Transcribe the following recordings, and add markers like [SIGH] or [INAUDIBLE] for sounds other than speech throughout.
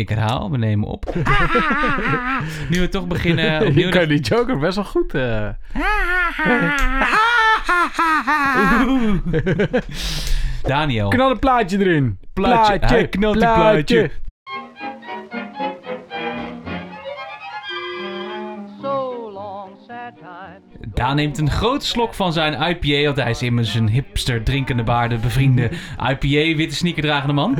Ik herhaal, we nemen op. [LAUGHS] nu we toch beginnen [LAUGHS] opnieuw... Je kan die Joker best wel goed... eh. [LAUGHS] Daniel. Knal een plaatje erin. Plaatje. Hij knalt die plaatje. Daan neemt een grote slok van zijn IPA, want hij is immers een hipster drinkende baarde bevriende IPA, witte sneaker dragende man.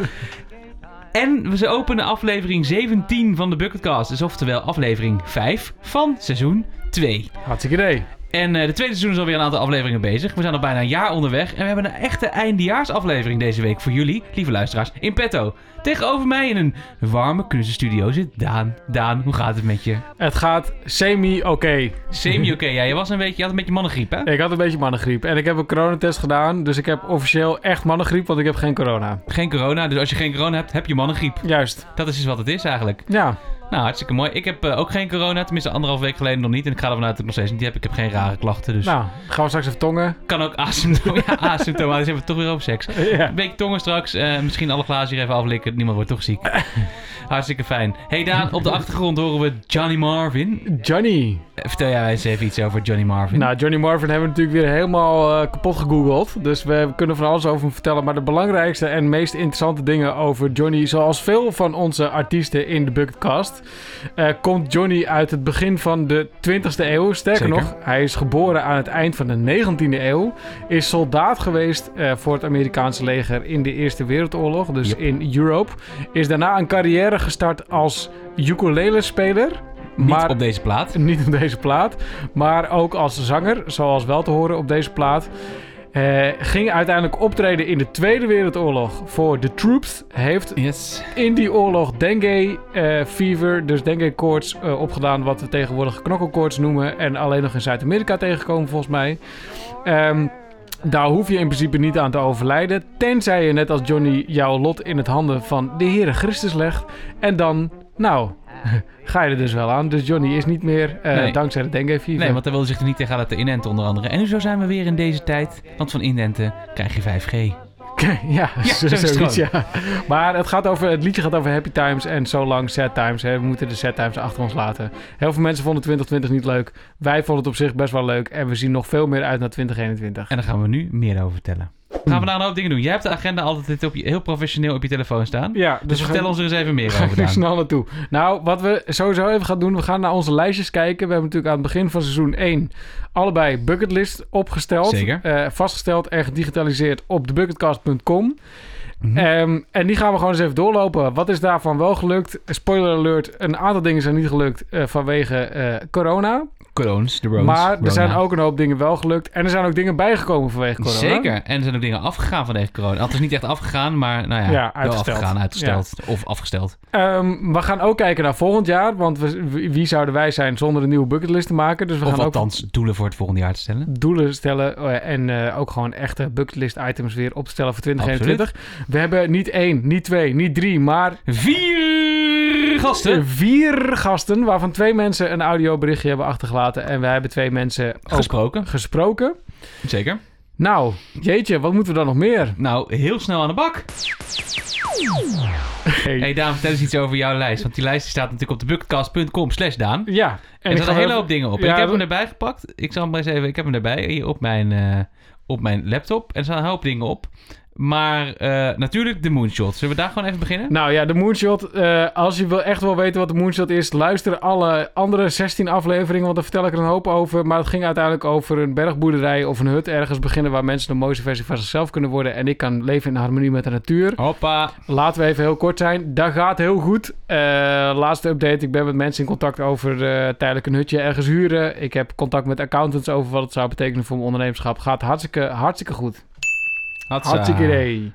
En we openen aflevering 17 van de Bucketcast, dus oftewel aflevering 5 van seizoen 2. Hartstikke idee. En eh, de tweede seizoen is alweer een aantal afleveringen bezig. We zijn al bijna een jaar onderweg. En we hebben een echte eindejaarsaflevering deze week voor jullie, lieve luisteraars, in petto. Tegenover mij in een warme kunstenstudio zit Daan. Daan, hoe gaat het met je? Het gaat semi-oké. Semi oké. Ja, je was een beetje, je had een beetje mannengriep, hè? Ik had een beetje mannengriep. En ik heb een coronatest gedaan. Dus ik heb officieel echt mannengriep, want ik heb geen corona. Geen corona, dus als je geen corona hebt, heb je mannengriep. Juist. Dat is dus wat het is eigenlijk. Ja. Nou, hartstikke mooi. Ik heb eh, ook geen corona, tenminste anderhalf week geleden nog niet. En ik ga ervan uit dat ik nog steeds niet heb. Ik heb geen rare klachten, dus Nou, gaan we straks even tongen. kan ook asymptoom [LAUGHS] ja, asymptomatisch. hebben we het toch weer over seks. [LAUGHS] Ja. Een beetje tongen straks. eh, misschien alle glazen hier even aflikken. Niemand wordt toch ziek. [LAUGHS] Hartstikke fijn. Hey Daan, op de achtergrond horen we Johnny Marvin. Johnny. Eh, Vertel jij eens even iets over Johnny Marvin. Nou, Johnny Marvin hebben we natuurlijk weer helemaal kapot gegoogeld. Dus we kunnen van alles over hem vertellen. Maar de belangrijkste en meest interessante dingen over Johnny, zoals veel van onze artiesten in de Bucketcast, eh, komt Johnny uit het begin van de 20e eeuw. Sterker Zeker. nog, hij is geboren aan het eind van de 19e eeuw. Is soldaat geweest eh, voor het Amerikaanse leger in de Eerste Wereldoorlog, dus Yep. in Europe. Is daarna een carrière gestart als ukulele-speler. niet maar op deze plaat. [LAUGHS] niet op deze plaat, maar ook als zanger, zoals wel te horen op deze plaat. Eh, ging uiteindelijk optreden in de Tweede Wereldoorlog voor The Troops. Heeft Yes. in die oorlog dengue eh, fever, dus dengue koorts, eh, opgedaan. Wat we tegenwoordig knokkelkoorts noemen. En alleen nog in Zuid-Amerika tegengekomen volgens mij. Ehm, daar hoef je in principe niet aan te overlijden. Tenzij je net als Johnny jouw lot in het handen van de Heere Christus legt. En dan, nou, [LAUGHS] ga je er dus wel aan. Dus Johnny is niet meer eh, Nee. dankzij de dengue fever. Nee, want hij wilde zich er niet tegen laten inenten onder andere. En zo zijn we weer in deze tijd. Want van inenten krijg je 5G. [LAUGHS] ja, Ja, [LAUGHS] zo- zo zoiets, ja. Maar het, gaat over, het liedje gaat over happy times en so long sad times. Hè. We moeten de sad times achter ons laten. Heel veel mensen vonden 2020 niet leuk. Wij vonden het op zich best wel leuk. En we zien nog veel meer uit naar 2021. En daar gaan we nu meer over vertellen. We gaan vandaag een hoop dingen doen. Jij hebt de agenda altijd op je, heel professioneel op je telefoon staan. Ja, Dus, we vertel gaan- ons er eens even meer Ga [LAUGHS] over, ik nu Daan. snel naartoe. Nou, wat we sowieso even gaan doen, we gaan naar onze lijstjes kijken. We hebben natuurlijk aan het begin van seizoen 1 allebei bucketlist opgesteld. Zeker. Eh, vastgesteld en gedigitaliseerd op thebucketcast.com. Mhm. Ehm, en die gaan we gewoon eens even doorlopen. Wat is daarvan wel gelukt? Spoiler alert, een aantal dingen zijn niet gelukt eh, vanwege eh, corona. Corones, de maar er Rona. zijn ook een hoop dingen wel gelukt. En er zijn ook dingen bijgekomen vanwege corona. Zeker. En er zijn ook dingen afgegaan van deze corona. Althans niet echt afgegaan, maar nou ja, Ja, wel uitgesteld. afgegaan, uitgesteld. Of afgesteld. Ehm, we gaan ook kijken naar volgend jaar. Want we, wie- zouden wij zijn zonder een nieuwe bucketlist te maken? Dus we of gaan ook althans doelen voor het volgende jaar te stellen. doelen stellen eh, en eh, ook gewoon echte bucketlist items weer op te stellen voor 2021. We hebben niet één, niet twee, niet drie, maar Vier gasten. vier gasten, waarvan twee mensen een audioberichtje hebben achtergelaten en we hebben twee mensen Gesproken. gesproken. Zeker. Nou, jeetje, wat moeten we dan nog meer? Nou, heel snel aan de bak. Hey. hey Daan, vertel eens iets over jouw lijst. Want die lijst staat natuurlijk op de bucketcast.com slash Daan. Ja, En er staan een hele hoop dingen op. Ja, ik heb hem erbij gepakt. Ik zal hem maar eens even... Ik heb hem erbij hier op mijn, eh, op mijn laptop. En er staan een hoop dingen op. Maar eh, natuurlijk de moonshot. Zullen we daar gewoon even beginnen? Nou ja, de moonshot. eh, als je wil, echt wil weten wat de moonshot is, luister alle andere 16 afleveringen, want daar vertel ik er een hoop over. Maar het ging uiteindelijk over een bergboerderij of een hut ergens beginnen waar mensen de mooiste versie van zichzelf kunnen worden. En ik kan leven in harmonie met de natuur. Hoppa. Laten we even heel kort zijn. Dat gaat heel goed. Eh, laatste update. Ik ben met mensen in contact over tijdelijk een hutje ergens huren. Ik heb contact met accountants over wat het zou betekenen voor mijn ondernemerschap. Gaat hartstikke, hartstikke goed. Hartstikke idee.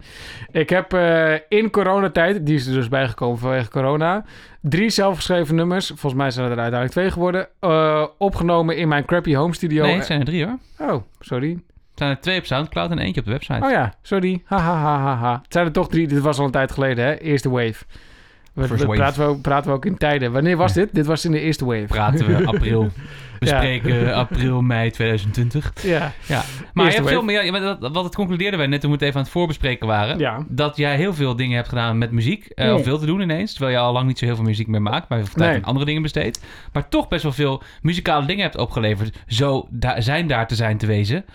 Ik heb eh, in coronatijd, die is er dus bijgekomen vanwege corona, drie zelfgeschreven nummers, volgens mij zijn het er uiteindelijk twee geworden, eh, opgenomen in mijn crappy home studio. Nee, het zijn er drie hoor. Oh, sorry. Er zijn er twee op Soundcloud en eentje op de website. Oh ja, sorry. Ha, ha, ha, ha, ha. Het zijn er toch drie. Dit was al een tijd geleden, hè? Eerste wave. We, First we wave. praten, we, ook- praten we ook in tijden. Wanneer was dit? Dit was in de eerste wave. Praten we april. [LAUGHS] We Ja. spreken april, mei 2020. Ja. Ja. Maar je hebt veel meer, ja, wat het concludeerden wij net toen we het even aan het voorbespreken waren. Ja. Dat jij heel veel dingen hebt gedaan met muziek. eh. Of veel te doen ineens. Terwijl je al lang niet zo heel veel muziek meer maakt. Maar heel veel tijd Nee. aan andere dingen besteedt. Maar toch best wel veel muzikale dingen hebt opgeleverd. Zo da- zijn daar te zijn te wezen.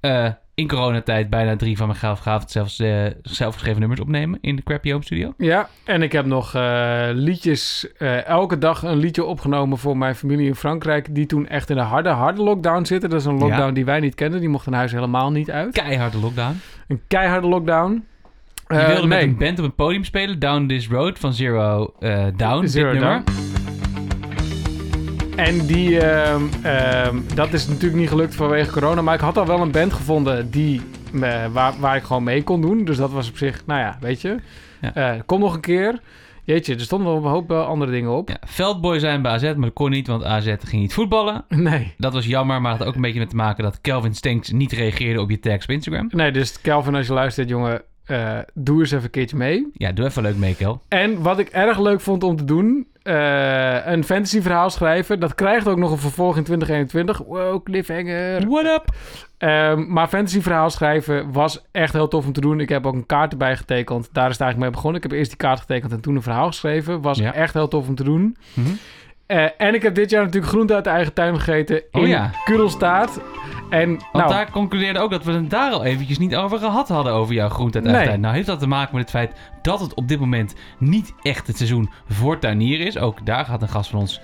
Eh, in coronatijd bijna drie van mijn gaaf zelfs eh, zelfgeschreven nummers opnemen in de Crappy Home Studio. Ja, en ik heb nog eh, liedjes, eh, elke dag een liedje opgenomen voor mijn familie in Frankrijk, die toen echt in een harde, harde lockdown zitten. Dat is een lockdown Ja. die wij niet kenden, die mochten huis helemaal niet uit. Keiharde lockdown. Een keiharde lockdown. Je wilde met nee. een band op een podium spelen. Down This Road van Zero Down. Zero dit nummer. En die, ehm, ehm, dat is natuurlijk niet gelukt vanwege corona. Maar ik had al wel een band gevonden die, waar, waar ik gewoon mee kon doen. Dus dat was op zich, nou ja, weet je. Ja. Eh, kom nog een keer. Jeetje, er stonden nog een hoop eh, andere dingen op. Ja, Veldboy zijn bij AZ, maar dat kon niet, want AZ ging niet voetballen. [LAUGHS] Nee. Dat was jammer, maar het had ook een beetje met te maken dat Kelvin Stenks niet reageerde op je tags op Instagram. Nee, dus Kelvin, als je luistert, jongen, eh, doe eens even een keertje mee. Ja, doe even leuk mee, Kel. En wat ik erg leuk vond om te doen, eh, een fantasy verhaal schrijven. Dat krijgt ook nog een vervolg in 2021. Wow, cliffhanger. What up? Ehm, maar fantasy verhaal schrijven was echt heel tof om te doen. Ik heb ook een kaart erbij getekend. Daar is het eigenlijk mee begonnen. Ik heb eerst die kaart getekend en toen een verhaal geschreven. Was Ja. echt heel tof om te doen. Mhm. Eh, en ik heb dit jaar natuurlijk groente uit de eigen tuin gegeten in Oh ja. Kudelstaart. En Want nou, daar concludeerde ook dat we het daar al eventjes niet over gehad hadden, over jouw groente uit Nee. eigen tuin. Nou heeft dat te maken met het feit dat het op dit moment niet echt het seizoen voor tuinieren is. Ook daar gaat een gast van ons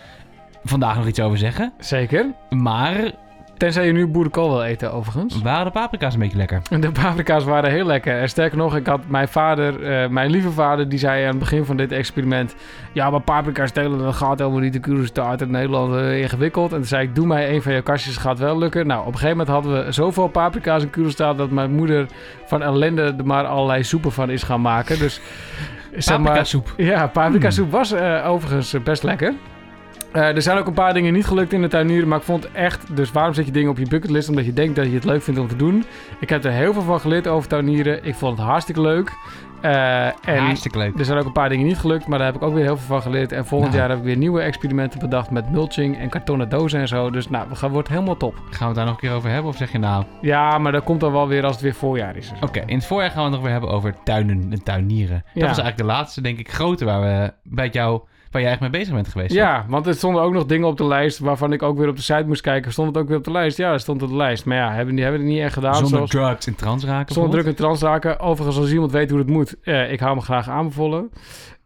vandaag nog iets over zeggen. zeker. Maar Tenzij je nu boerenkool wil eten, overigens. waren de paprika's een beetje lekker? De paprika's waren heel lekker. En sterker nog, ik had mijn vader, eh, mijn lieve vader, die zei aan het begin van dit experiment... Ja, maar paprika's telen, dat gaat helemaal niet. De Kurenstaart in Nederland eh, ingewikkeld. En toen zei ik, doe mij een van je kastjes, gaat wel lukken. Nou, op een gegeven moment hadden we zoveel paprika's in Kurenstaart... dat mijn moeder van ellende er maar allerlei soepen van is gaan maken. Dus, zeg maar, Paprikasoep. ja, paprika soep was eh, overigens best lekker. Eh, er zijn ook een paar dingen niet gelukt in de tuinieren, maar ik vond echt... Dus waarom zet je dingen op je bucketlist? Omdat je denkt dat je het leuk vindt om te doen. Ik heb er heel veel van geleerd over tuinieren. Ik vond het hartstikke leuk. Eh, en Hartstikke leuk. er zijn ook een paar dingen niet gelukt, maar daar heb ik ook weer heel veel van geleerd. En volgend Nou. jaar heb ik weer nieuwe experimenten bedacht met mulching en kartonnen dozen en zo. Dus nou, gaan, wordt helemaal top. Gaan we het daar nog een keer over hebben of zeg je nou... Ja, maar dat komt dan wel weer als het weer voorjaar is. Oké, in het voorjaar gaan we het nog weer hebben over tuinen en tuinieren. Dat Ja. was eigenlijk de laatste, denk ik, grote waar we bij jou, waar jij echt mee bezig bent geweest. Ja, want er stonden ook nog dingen op de lijst waarvan ik ook weer op de site moest kijken. Stond het ook weer op de lijst? Ja, dat stond op de lijst. Maar ja, hebben die hebben het niet echt gedaan. Zonder zoals, drugs en trans raken. zonder druk en trans raken. Overigens, als iemand weet hoe het moet, eh, ik hou me graag aanbevolen.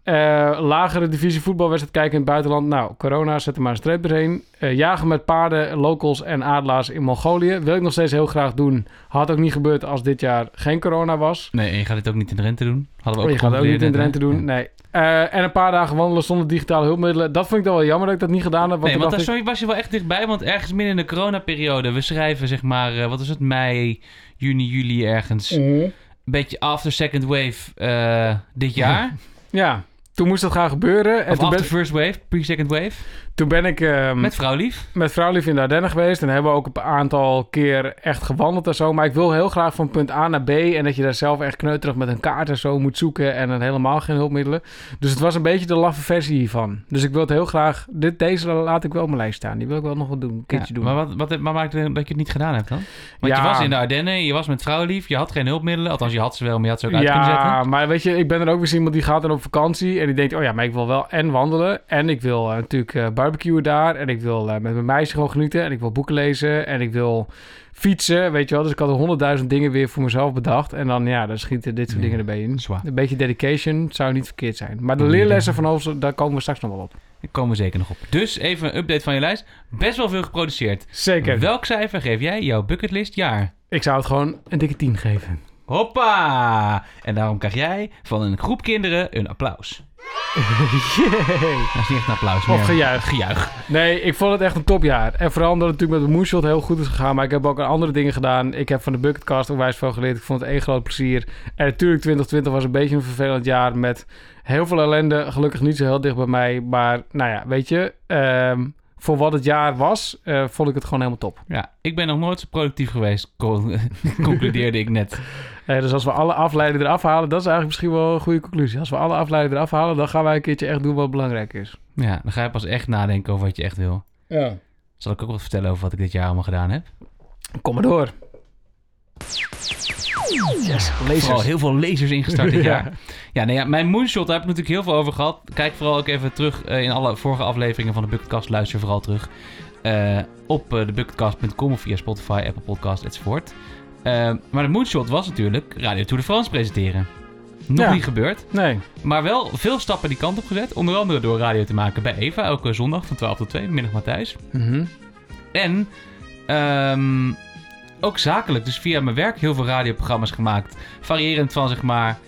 Eh, lagere divisie voetbalwedstrijd kijken in het buitenland. Nou, corona, zet er maar een streep doorheen. Eh, jagen met paarden, locals en adelaars in Mongolië. Wil ik nog steeds heel graag doen. Had ook niet gebeurd als dit jaar geen corona was. Nee, en je gaat dit ook niet in Drenthe doen. Hadden we Oh, ook je gaat ook niet in Drenthe doen, nee. Eh, en een paar dagen wandelen zonder digitale hulpmiddelen. Dat vond ik dan wel jammer dat ik dat niet gedaan heb. Want Nee, want daar ik- sorry, was je wel echt dichtbij. Want ergens midden in de coronaperiode, we schrijven zeg maar, eh, wat is het, mei, juni, juli ergens. Een beetje after second wave eh, dit jaar. [LAUGHS] Ja, toen moest dat gaan gebeuren. En Of toen ben, first wave, pre-second wave. Toen ben ik ehm, Met vrouwlief. met vrouwlief in de Ardennen geweest. En hebben we ook een aantal keer echt gewandeld en zo. Maar ik wil heel graag van punt A naar B. En dat je daar zelf echt kneuterig met een kaart en zo moet zoeken. En dan helemaal geen hulpmiddelen. Dus het was een beetje de laffe versie hiervan. Dus ik wil het heel graag... Dit, deze laat ik wel op mijn lijst staan. Die wil ik wel nog wat doen. Een keertje Ja, doen. Maar wat, wat, wat maakt het dat je het niet gedaan hebt dan? Want je Ja. was in de Ardennen, je was met vrouwlief, je had geen hulpmiddelen. Althans, je had ze wel, maar je had ze ook uit kunnen Ja, zetten. maar weet je, ik ben er ook weer iemand die gaat dan op vakantie en die denkt, oh ja, maar ik wil wel en wandelen en ik wil eh, natuurlijk eh, barbecuen daar en ik wil eh, met mijn meisje gewoon genieten en ik wil boeken lezen en ik wil fietsen, weet je wel. Dus ik had er honderdduizend dingen weer voor mezelf bedacht en dan, ja, dan schieten dit soort dingen erbij in. Zwaar. Een beetje dedication zou niet verkeerd zijn. Maar de leerlessen van Hoofd, daar komen we straks nog wel op. Daar komen we zeker nog op. Dus even een update van je lijst. Best wel veel geproduceerd. Zeker. Welk cijfer geef jij jouw bucketlist jaar? Ik zou het gewoon een dikke 10 geven. Hoppa! En daarom krijg jij van een groep kinderen een applaus. Dat is niet echt een applaus, Of gejuich. gejuich. Nee, ik vond het echt een topjaar. En vooral omdat het natuurlijk met de Moonshot heel goed is gegaan. Maar ik heb ook andere dingen gedaan. Ik heb van de Bucketcast ook wijs veel geleerd. Ik vond het één groot plezier. En natuurlijk 2020 was een beetje een vervelend jaar met heel veel ellende. Gelukkig niet zo heel dicht bij mij. Maar nou ja, weet je... ehm, voor wat het jaar was, eh, vond ik het gewoon helemaal top. Ja, ik ben nog nooit zo productief geweest, con- [LAUGHS] concludeerde ik net. Nee, dus als we alle afleidingen eraf halen, dat is eigenlijk misschien wel een goede conclusie. Als we alle afleidingen eraf halen, dan gaan wij een keertje echt doen wat belangrijk is. Ja, dan ga je pas echt nadenken over wat je echt wil. Ja. Zal ik ook wat vertellen over wat ik dit jaar allemaal gedaan heb? Kom maar door. Yes, Vooral heel veel lasers ingestart dit [LAUGHS] Ja. jaar. Ja, nee, ja, mijn moonshot, daar heb ik natuurlijk heel veel over gehad. Kijk vooral ook even terug eh, in alle vorige afleveringen van de Bucketcast. Luister vooral terug eh, op uh, de bucketcast.com of via Spotify, Apple Podcast enzovoort. Eh, maar de moonshot was natuurlijk Radio Tour de France presenteren. Nog Ja. niet gebeurd, Nee. maar wel veel stappen die kant op gezet. Onder andere door radio te maken bij Eva, elke zondag van 12 tot 2, middag Matthijs. Mhm. En ehm, ook zakelijk, dus via mijn werk heel veel radioprogramma's gemaakt. Variërend van zeg maar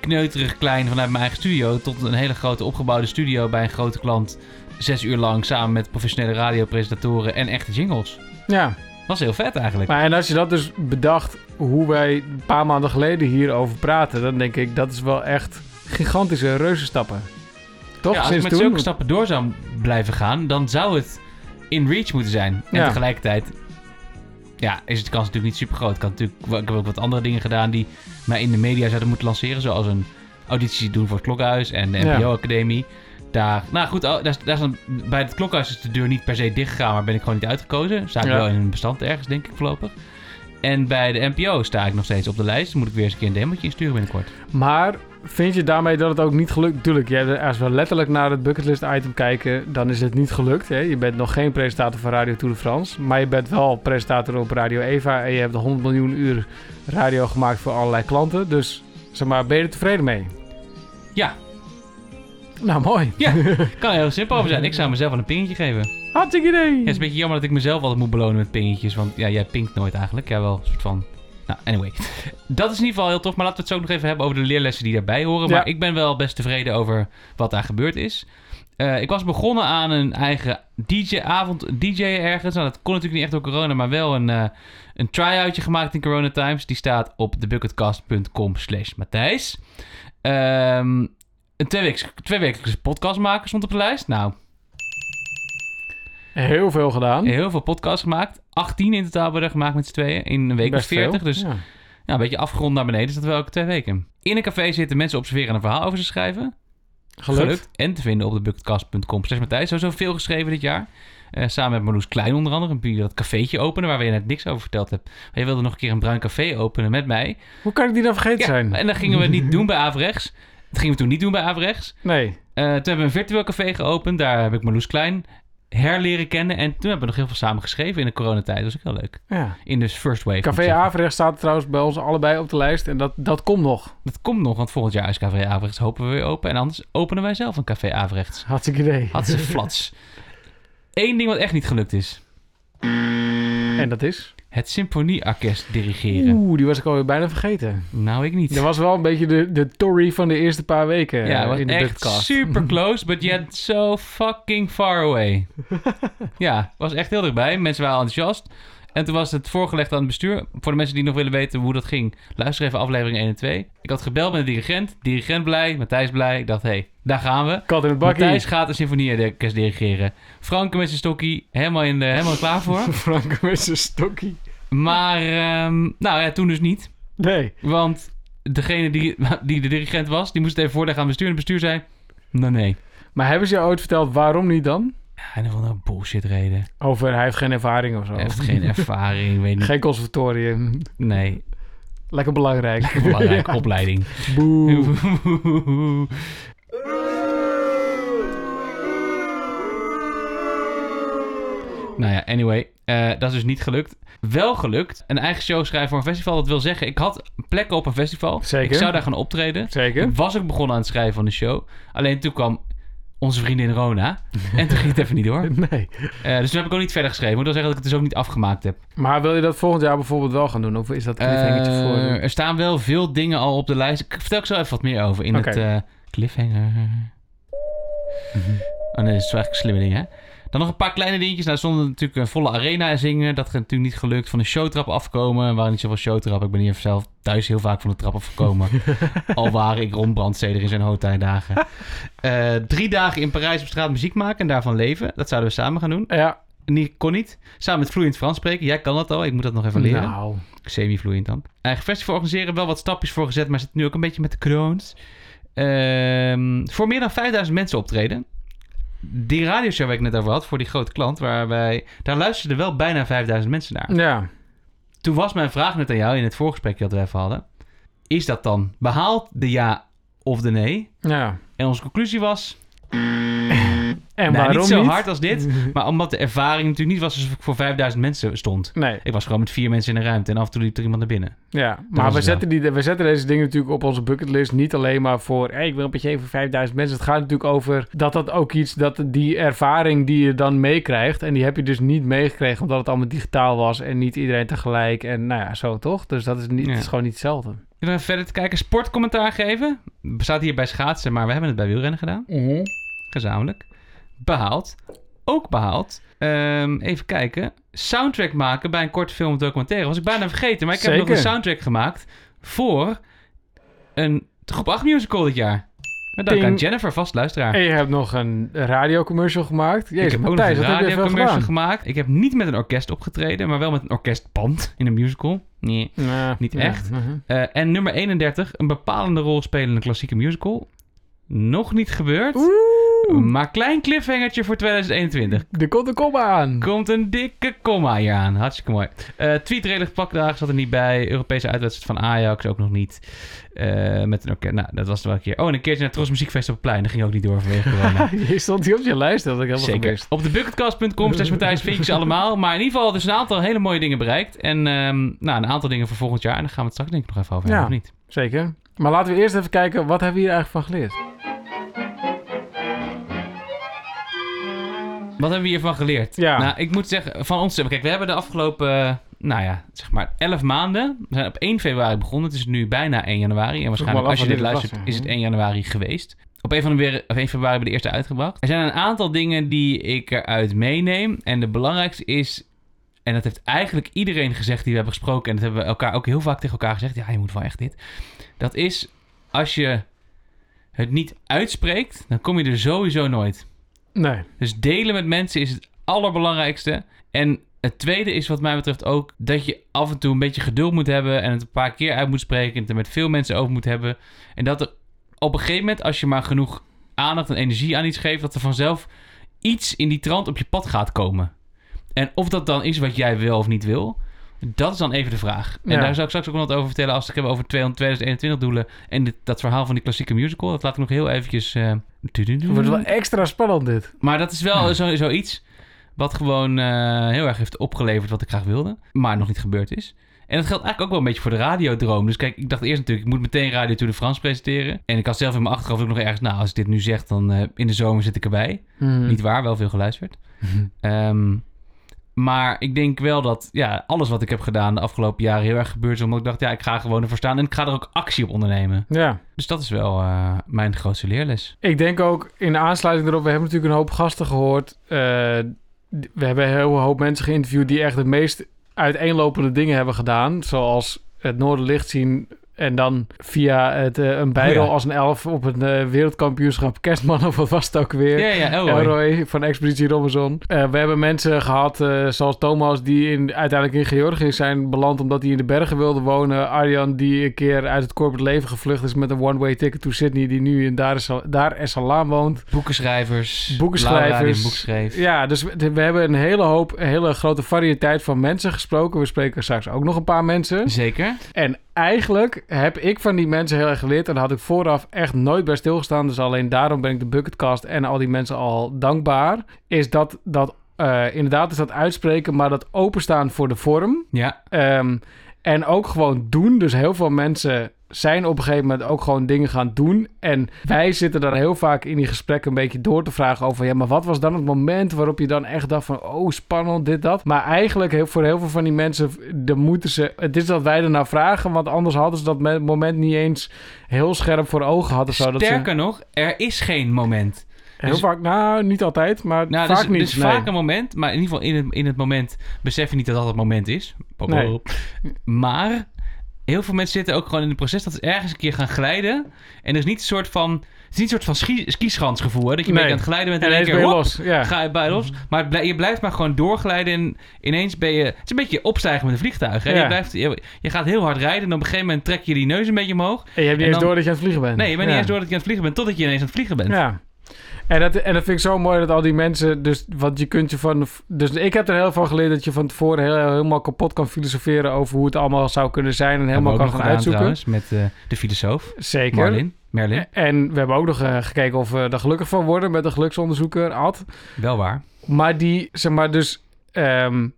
kneuterig klein vanuit mijn eigen studio tot een hele grote opgebouwde studio bij een grote klant. Zes uur lang samen met professionele radiopresentatoren en echte jingles. Ja, Was heel vet eigenlijk. maar en als je dat dus bedacht, hoe wij een paar maanden geleden hierover praten, dan denk ik, dat is wel echt gigantische reuzenstappen. Toch? ja, als ik met toen? zulke stappen door zou blijven gaan, dan zou het in reach moeten zijn. En Ja. tegelijkertijd ja, is het kans natuurlijk niet super groot. Ik, kan natuurlijk, ik heb ook wat andere dingen gedaan die mij in de media zouden moeten lanceren. Zoals een auditie doen voor het Klokhuis en de Ja. Daar, nou goed, oh, daar, daar is dan, bij het Klokhuis is de deur niet per se dicht gegaan, maar ben ik gewoon niet uitgekozen. Sta ik Ja. wel in een bestand ergens, denk ik voorlopig. En bij de NPO sta ik nog steeds op de lijst. Moet ik weer eens een keer een demootje insturen binnenkort. Maar vind je daarmee dat het ook niet gelukt? Tuurlijk, jij, als we letterlijk naar het bucketlist item kijken, dan is het niet gelukt. Hè? Je bent nog geen presentator van Radio Tour de France. Maar je bent wel presentator op Radio Eva. En je hebt 100 miljoen uur radio gemaakt voor allerlei klanten. Dus zeg maar, ben je er tevreden mee? Ja. Nou, mooi. Ja, [LAUGHS] kan er heel simpel over zijn. Ik zou mezelf wel een pingetje geven. Hartstikke idee. Ja, het is een beetje jammer dat ik mezelf altijd moet belonen met pingetjes. Want ja, jij pinkt nooit eigenlijk. Ja, wel een soort van... Nou, anyway. Dat is in ieder geval heel tof. Maar laten we het zo nog even hebben over de leerlessen die daarbij horen. Ja. Maar ik ben wel best tevreden over wat daar gebeurd is. Eh, ik was begonnen aan een eigen DJ-avond, DJ ergens. Nou, dat kon natuurlijk niet echt door corona, maar wel een, eh een try-outje gemaakt in Corona Times. Die staat op thebucketcast.com slash Matthijs. Ehm, een tweewekelijkse tweewekelijkse podcast maken stond op de lijst. Nou, Heel veel gedaan. Heel veel podcasts gemaakt. 18 in totaal worden gemaakt met z'n tweeën. In een week of Best 40. veel. Dus ja. Ja. een beetje afgerond naar beneden. Dus dat wel elke twee weken. In een café zitten mensen observeren en een verhaal over ze schrijven. Gelukt. En te vinden op de bucketcast.com. Slash Matthijs. Sowieso veel geschreven dit jaar. Eh, samen met Marloes Klein onder andere. Een dat cafeetje openen waar we je net niks over verteld hebt. Maar je wilde nog een keer een bruin café openen met mij. Hoe kan ik die dan vergeten Ja, zijn? en dat gingen we niet doen bij Averechts. Dat gingen we toen niet doen bij Averechts. Nee. Eh, toen hebben we een virtueel café geopend. Daar heb ik Marloes Klein herleren kennen. En toen hebben we nog heel veel samen geschreven in de coronatijd. Dat was ook heel leuk. Ja. In de first wave. ik Café zeggen. Averecht staat trouwens bij ons allebei op de lijst. En dat, dat komt nog. Dat komt nog, want volgend jaar is Café Averechts hopen we weer open. En anders openen wij zelf een Café Averechts. Hartstikke idee. Had ze flats. [LAUGHS] Eén ding wat echt niet gelukt is. En dat is? Het symfonieorkest dirigeren. Oeh, die was ik alweer bijna vergeten. Nou, ik niet. Dat was wel een beetje de, de Tory van de eerste paar weken ja, eh, was in de echt super [LAUGHS] close, but yet so fucking far away. [LAUGHS] ja, was echt heel dichtbij. Mensen waren enthousiast. En toen was het voorgelegd aan het bestuur. Voor de mensen die nog willen weten hoe dat ging, luister even aflevering 1 en 2. Ik had gebeld met de dirigent. Dirigent blij, Matthijs blij. Ik dacht, hé, hey, daar gaan we. Kat in het bakkie. Matthijs gaat een symfonieorkest dirigeren. Franke met zijn stokkie, helemaal, in de, helemaal klaar voor. [LAUGHS] Frank met zijn stokkie. Maar, ehm, nou ja, toen dus niet. Nee. Want degene die, die de dirigent was, die moest het even voorleggen aan het bestuur. En het bestuur zei, nou nee. Maar hebben ze jou ooit verteld waarom niet dan? Ja, en van een bullshit reden. Over hij heeft geen ervaring of zo. Hij heeft geen [LAUGHS] ervaring, weet niet. Geen conservatorium. Nee, Lekker belangrijk. belangrijke [LAUGHS] opleiding. Boe. [LAUGHS] nou ja, anyway. eh, dat is dus niet gelukt. Wel gelukt. Een eigen show schrijven voor een festival. Dat wil zeggen, ik had plekken op een festival. Zeker. Ik zou daar gaan optreden. Zeker. Ik was ook begonnen aan het schrijven van de show. Alleen toen kwam onze vriendin Rona. [LAUGHS] En toen ging het even niet door. Nee. Eh, dus toen heb ik ook niet verder geschreven. Ik wil zeggen dat ik het dus ook niet afgemaakt heb. Maar wil je dat volgend jaar bijvoorbeeld wel gaan doen? Of is dat een Eh, voor... Er staan wel veel dingen al op de lijst. Ik vertel ik zo even wat meer over in het cliffhanger. Oh nee, dat is wel eigenlijk een slimme ding, hè? Dan nog een paar kleine dingetjes. Nou, er stonden natuurlijk een volle arena zingen. Dat is natuurlijk niet gelukt. Van de showtrap afkomen. Er waren niet zoveel showtrappen. Ik ben hier zelf thuis heel vaak van de trap afgekomen. [LAUGHS] Al waren ik rondbrandsteder in zijn hoogtijdagen. [LAUGHS] Eh drie dagen in Parijs op straat muziek maken en daarvan leven. Dat zouden we samen gaan doen. Ja, niet, kon niet. Samen met vloeiend Frans spreken. Jij kan dat al, ik moet dat nog even leren. Nou, Semi-vloeiend dan. Eigen festival organiseren, wel wat stapjes voor gezet, maar zit nu ook een beetje met de kroons. Ehm, voor meer dan 5000 mensen optreden. Die radioshow waar ik net over had, voor die grote klant, waar wij, daar luisterden wel bijna 5000 mensen naar. ja. Toen was mijn vraag net aan jou in het voorgesprek dat we even hadden. Is dat dan behaald de ja of de nee? Ja. En onze conclusie was, En waarom niet zo niet? hard als dit, [LAUGHS] maar omdat de ervaring natuurlijk niet was alsof ik voor 5000 mensen stond. Nee, Ik was gewoon met vier mensen in een ruimte en af en toe liep er iemand naar binnen. ja. Maar we zetten, die, we zetten deze dingen natuurlijk op onze bucketlist. Niet alleen maar voor, hey, ik wil een beetje voor 5000 mensen. Het gaat natuurlijk over dat dat ook iets, dat die ervaring die je dan meekrijgt. En die heb je dus niet meegekregen omdat het allemaal digitaal was. En niet iedereen tegelijk. En nou ja, zo toch? Dus dat is, niet, Ja. het is gewoon niet hetzelfde. Even even verder te kijken, sportcommentaar geven. Bestaat hier bij schaatsen, maar we hebben het bij wielrennen gedaan. Gezamenlijk. Behaald. Ook behaald. Ehm, even kijken. Soundtrack maken bij een korte film of documentaire. Was ik bijna vergeten, maar ik heb nog een soundtrack gemaakt voor een groep 8 musical dit jaar. Met dank aan Jennifer, vast luisteraar. En je hebt nog een radiocommercial gemaakt. Jezus, ik heb ook nog Matthijs, een radiocommercial gemaakt. Ik heb niet met een orkest opgetreden, maar wel met een orkestband in een musical. Nee. Niet echt. mhm. Eh, en nummer 31, een bepalende rol spelen in een klassieke musical. Nog niet gebeurd. Oeh, Maar klein cliffhangertje voor 2021. er komt een komma aan. Komt een dikke komma hier aan. Hartstikke mooi. Eh tweet redelijk pakdagen zat er niet bij. Europese uitwedstrijd van Ajax ook nog niet. Eh, met een orkest. Nou, dat was er wel een keer. Oh, en een keertje naar het Tros Muziekfest op het plein. Dat ging ook niet door vanwege corona. [LAUGHS] je stond hier op je lijst, dat had ik helemaal Zeker. gemist. Op de bucketcast.com slash Matthijs vind je ze allemaal. Maar in ieder geval, dus een aantal hele mooie dingen bereikt. En ehm, nou, een aantal dingen voor volgend jaar. En daar gaan we het straks denk ik nog even over hebben, Ja. of niet? Zeker. Maar laten we eerst even kijken, wat hebben we hier eigenlijk van geleerd? Wat hebben we hiervan geleerd? Ja. Nou, ik moet zeggen, van ons... Kijk, we hebben de afgelopen, eh, nou ja, zeg maar 11 maanden... We zijn op 1 februari begonnen. Het is nu bijna 1 januari. En waarschijnlijk als je dit luistert, was, is het 1 januari geweest. Op 1, van de of 1 februari hebben we de eerste uitgebracht. Er zijn een aantal dingen die ik eruit meeneem. En de belangrijkste is... En dat heeft eigenlijk iedereen gezegd die we hebben gesproken. En dat hebben we elkaar ook heel vaak tegen elkaar gezegd. Ja, je moet wel echt dit. Dat is, als je het niet uitspreekt... dan kom je er sowieso nooit. Nee. Dus delen met mensen is het allerbelangrijkste. En het tweede is wat mij betreft ook dat je af en toe een beetje geduld moet hebben en het een paar keer uit moet spreken en het er met veel mensen over moet hebben. En dat er op een gegeven moment, als je maar genoeg aandacht en energie aan iets geeft, dat er vanzelf iets in die trant op je pad gaat komen. En of dat dan is wat jij wil of niet wil, dat is dan even de vraag. En Ja. daar zou ik straks ook nog wat over vertellen als ik heb over 200 2021 doelen en dit, dat verhaal van die klassieke musical. Dat laat ik nog heel eventjes... eh, Het wordt wel extra spannend dit. maar dat is wel zo, zoiets wat gewoon eh, heel erg heeft opgeleverd wat ik graag wilde, maar nog niet gebeurd is. En dat geldt eigenlijk ook wel een beetje voor de radiodroom. Dus kijk, ik dacht eerst natuurlijk, ik moet meteen Radio Tour de France presenteren. En ik had zelf in mijn achterhoofd ook nog ergens, nou, als ik dit nu zeg, dan eh, in de zomer zit ik erbij. Hmm. Niet waar, wel veel geluisterd. [LAUGHS] Ehm, maar ik denk wel dat ja, alles wat ik heb gedaan de afgelopen jaren heel erg gebeurd is. Omdat ik dacht, ja, ik ga gewoon ervoor staan en ik ga er ook actie op ondernemen. Ja. Dus dat is wel eh, mijn grootste leerles. Ik denk ook in aansluiting erop, we hebben natuurlijk een hoop gasten gehoord. Eh, we hebben een hele hoop mensen geïnterviewd die echt de meest uiteenlopende dingen hebben gedaan. Zoals het Noorderlicht zien en dan via het, eh, een bijrol Oh ja. als een elf op een eh, wereldkampioenschap kerstman of wat was het ook weer. Ja, ja, Elroy. Elroy van Expeditie Robinson. Eh, we hebben mensen gehad, eh, zoals Thomas, die in, uiteindelijk in Georgië zijn beland omdat hij in de bergen wilde wonen. Arjan, die een keer uit het corporate leven gevlucht is met een one-way ticket to Sydney, die nu in Dar es, Dar es Salaam woont. Boekenschrijvers. Boekenschrijvers. Laura die een boek schreef. Ja, dus we, we hebben een hele hoop, een hele grote variëteit van mensen gesproken. We spreken straks ook nog een paar mensen. Zeker. En eigenlijk heb ik van die mensen heel erg geleerd. En daar had ik vooraf echt nooit bij stilgestaan. Dus alleen daarom ben ik de Bucketcast en al die mensen al dankbaar. Is dat, dat eh, inderdaad is dat uitspreken, maar dat openstaan voor de vorm. Ja, Ehm, en ook gewoon doen. Dus heel veel mensen zijn op een gegeven moment ook gewoon dingen gaan doen. En wij zitten dan heel vaak in die gesprekken een beetje door te vragen over... ja, maar wat was dan het moment waarop je dan echt dacht van... oh, spannend, dit, dat. Maar eigenlijk voor heel veel van die mensen... dan moeten ze... het is dat wij ernaar vragen... want anders hadden ze dat me- moment niet eens heel scherp voor ogen hadden. Zo, dat ze, sterker nog, er is geen moment. Heel dus- vaak... Nou, niet altijd, maar Nou, vaak dus, niet. dus nee. vaak een moment, maar in ieder geval in het, in het moment besef je niet dat dat het moment is. Nee. Maar heel veel mensen zitten ook gewoon in het proces dat ze ergens een keer gaan glijden. En er is niet een soort van, het is niet een soort van ski, hè? Dat je een Nee. beetje aan het glijden bent en, En in één ineens keer ben je hop, los. Ja. ga je bij los. Maar het blij- je blijft maar gewoon doorglijden en ineens ben je... Het is een beetje opstijgen met een vliegtuig. Hè? Ja. Je, blijft, je, je gaat heel hard rijden en op een gegeven moment trek je die neus een beetje omhoog. En je hebt niet En eens door dat je aan het vliegen bent. Nee, je bent niet eens door dat je aan het vliegen bent totdat je ineens aan het vliegen bent. Ja. En dat, en dat vind ik zo mooi dat al die mensen, dus want je kunt je van, dus ik heb er heel veel van geleerd dat je van tevoren heel, helemaal kapot kan filosoferen over hoe het allemaal zou kunnen zijn en helemaal kan gaan uitzoeken. trouwens met eh, de filosoof Zeker. Marlin. Merlin, En we hebben ook nog eh, gekeken of we er gelukkig van worden met een geluksonderzoeker, Ad. wel waar. Maar die, zeg maar, dus ehm,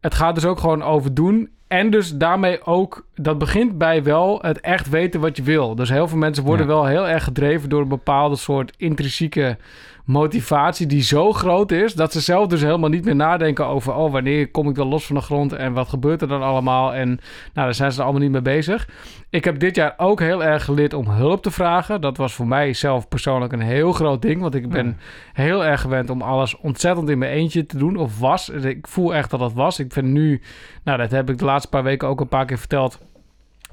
het gaat dus ook gewoon over doen. En dus daarmee ook, dat begint bij wel het echt weten wat je wil. Dus heel veel mensen worden Ja. wel heel erg gedreven door een bepaalde soort intrinsieke motivatie die zo groot is dat ze zelf dus helemaal niet meer nadenken over, oh, wanneer kom ik dan los van de grond en wat gebeurt er dan allemaal? En nou, daar zijn ze er allemaal niet mee bezig. Ik heb dit jaar ook heel erg geleerd om hulp te vragen. Dat was voor mij zelf persoonlijk een heel groot ding, want ik ben heel erg gewend om alles ontzettend in mijn eentje te doen. Of was. Ik voel echt dat dat was. Ik vind nu, nou dat heb ik de laatste paar weken ook een paar keer verteld.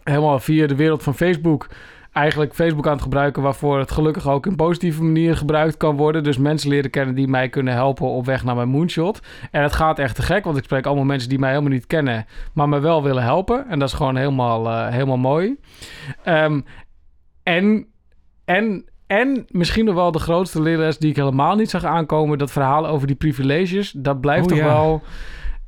Helemaal via de wereld van Facebook. Eigenlijk Facebook aan het gebruiken waarvoor het gelukkig ook in positieve manier gebruikt kan worden. Dus mensen leren kennen die mij kunnen helpen op weg naar mijn moonshot. En het gaat echt te gek, want ik spreek allemaal mensen die mij helemaal niet kennen, maar me wel willen helpen. En dat is gewoon helemaal, eh, helemaal mooi. Ehm, en, en, en misschien nog wel de grootste leerles die ik helemaal niet zag aankomen. Dat verhaal over die privileges. Dat blijft Oh, toch ja. wel...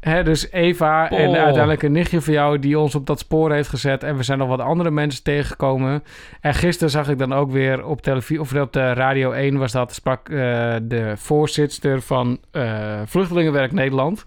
Hè, dus Eva en uiteindelijk een nichtje van jou die ons op dat spoor heeft gezet. En we zijn nog wat andere mensen tegengekomen. En gisteren zag ik dan ook weer op televisie, of op de Radio 1 was dat, sprak eh, de voorzitter van eh, Vluchtelingenwerk Nederland.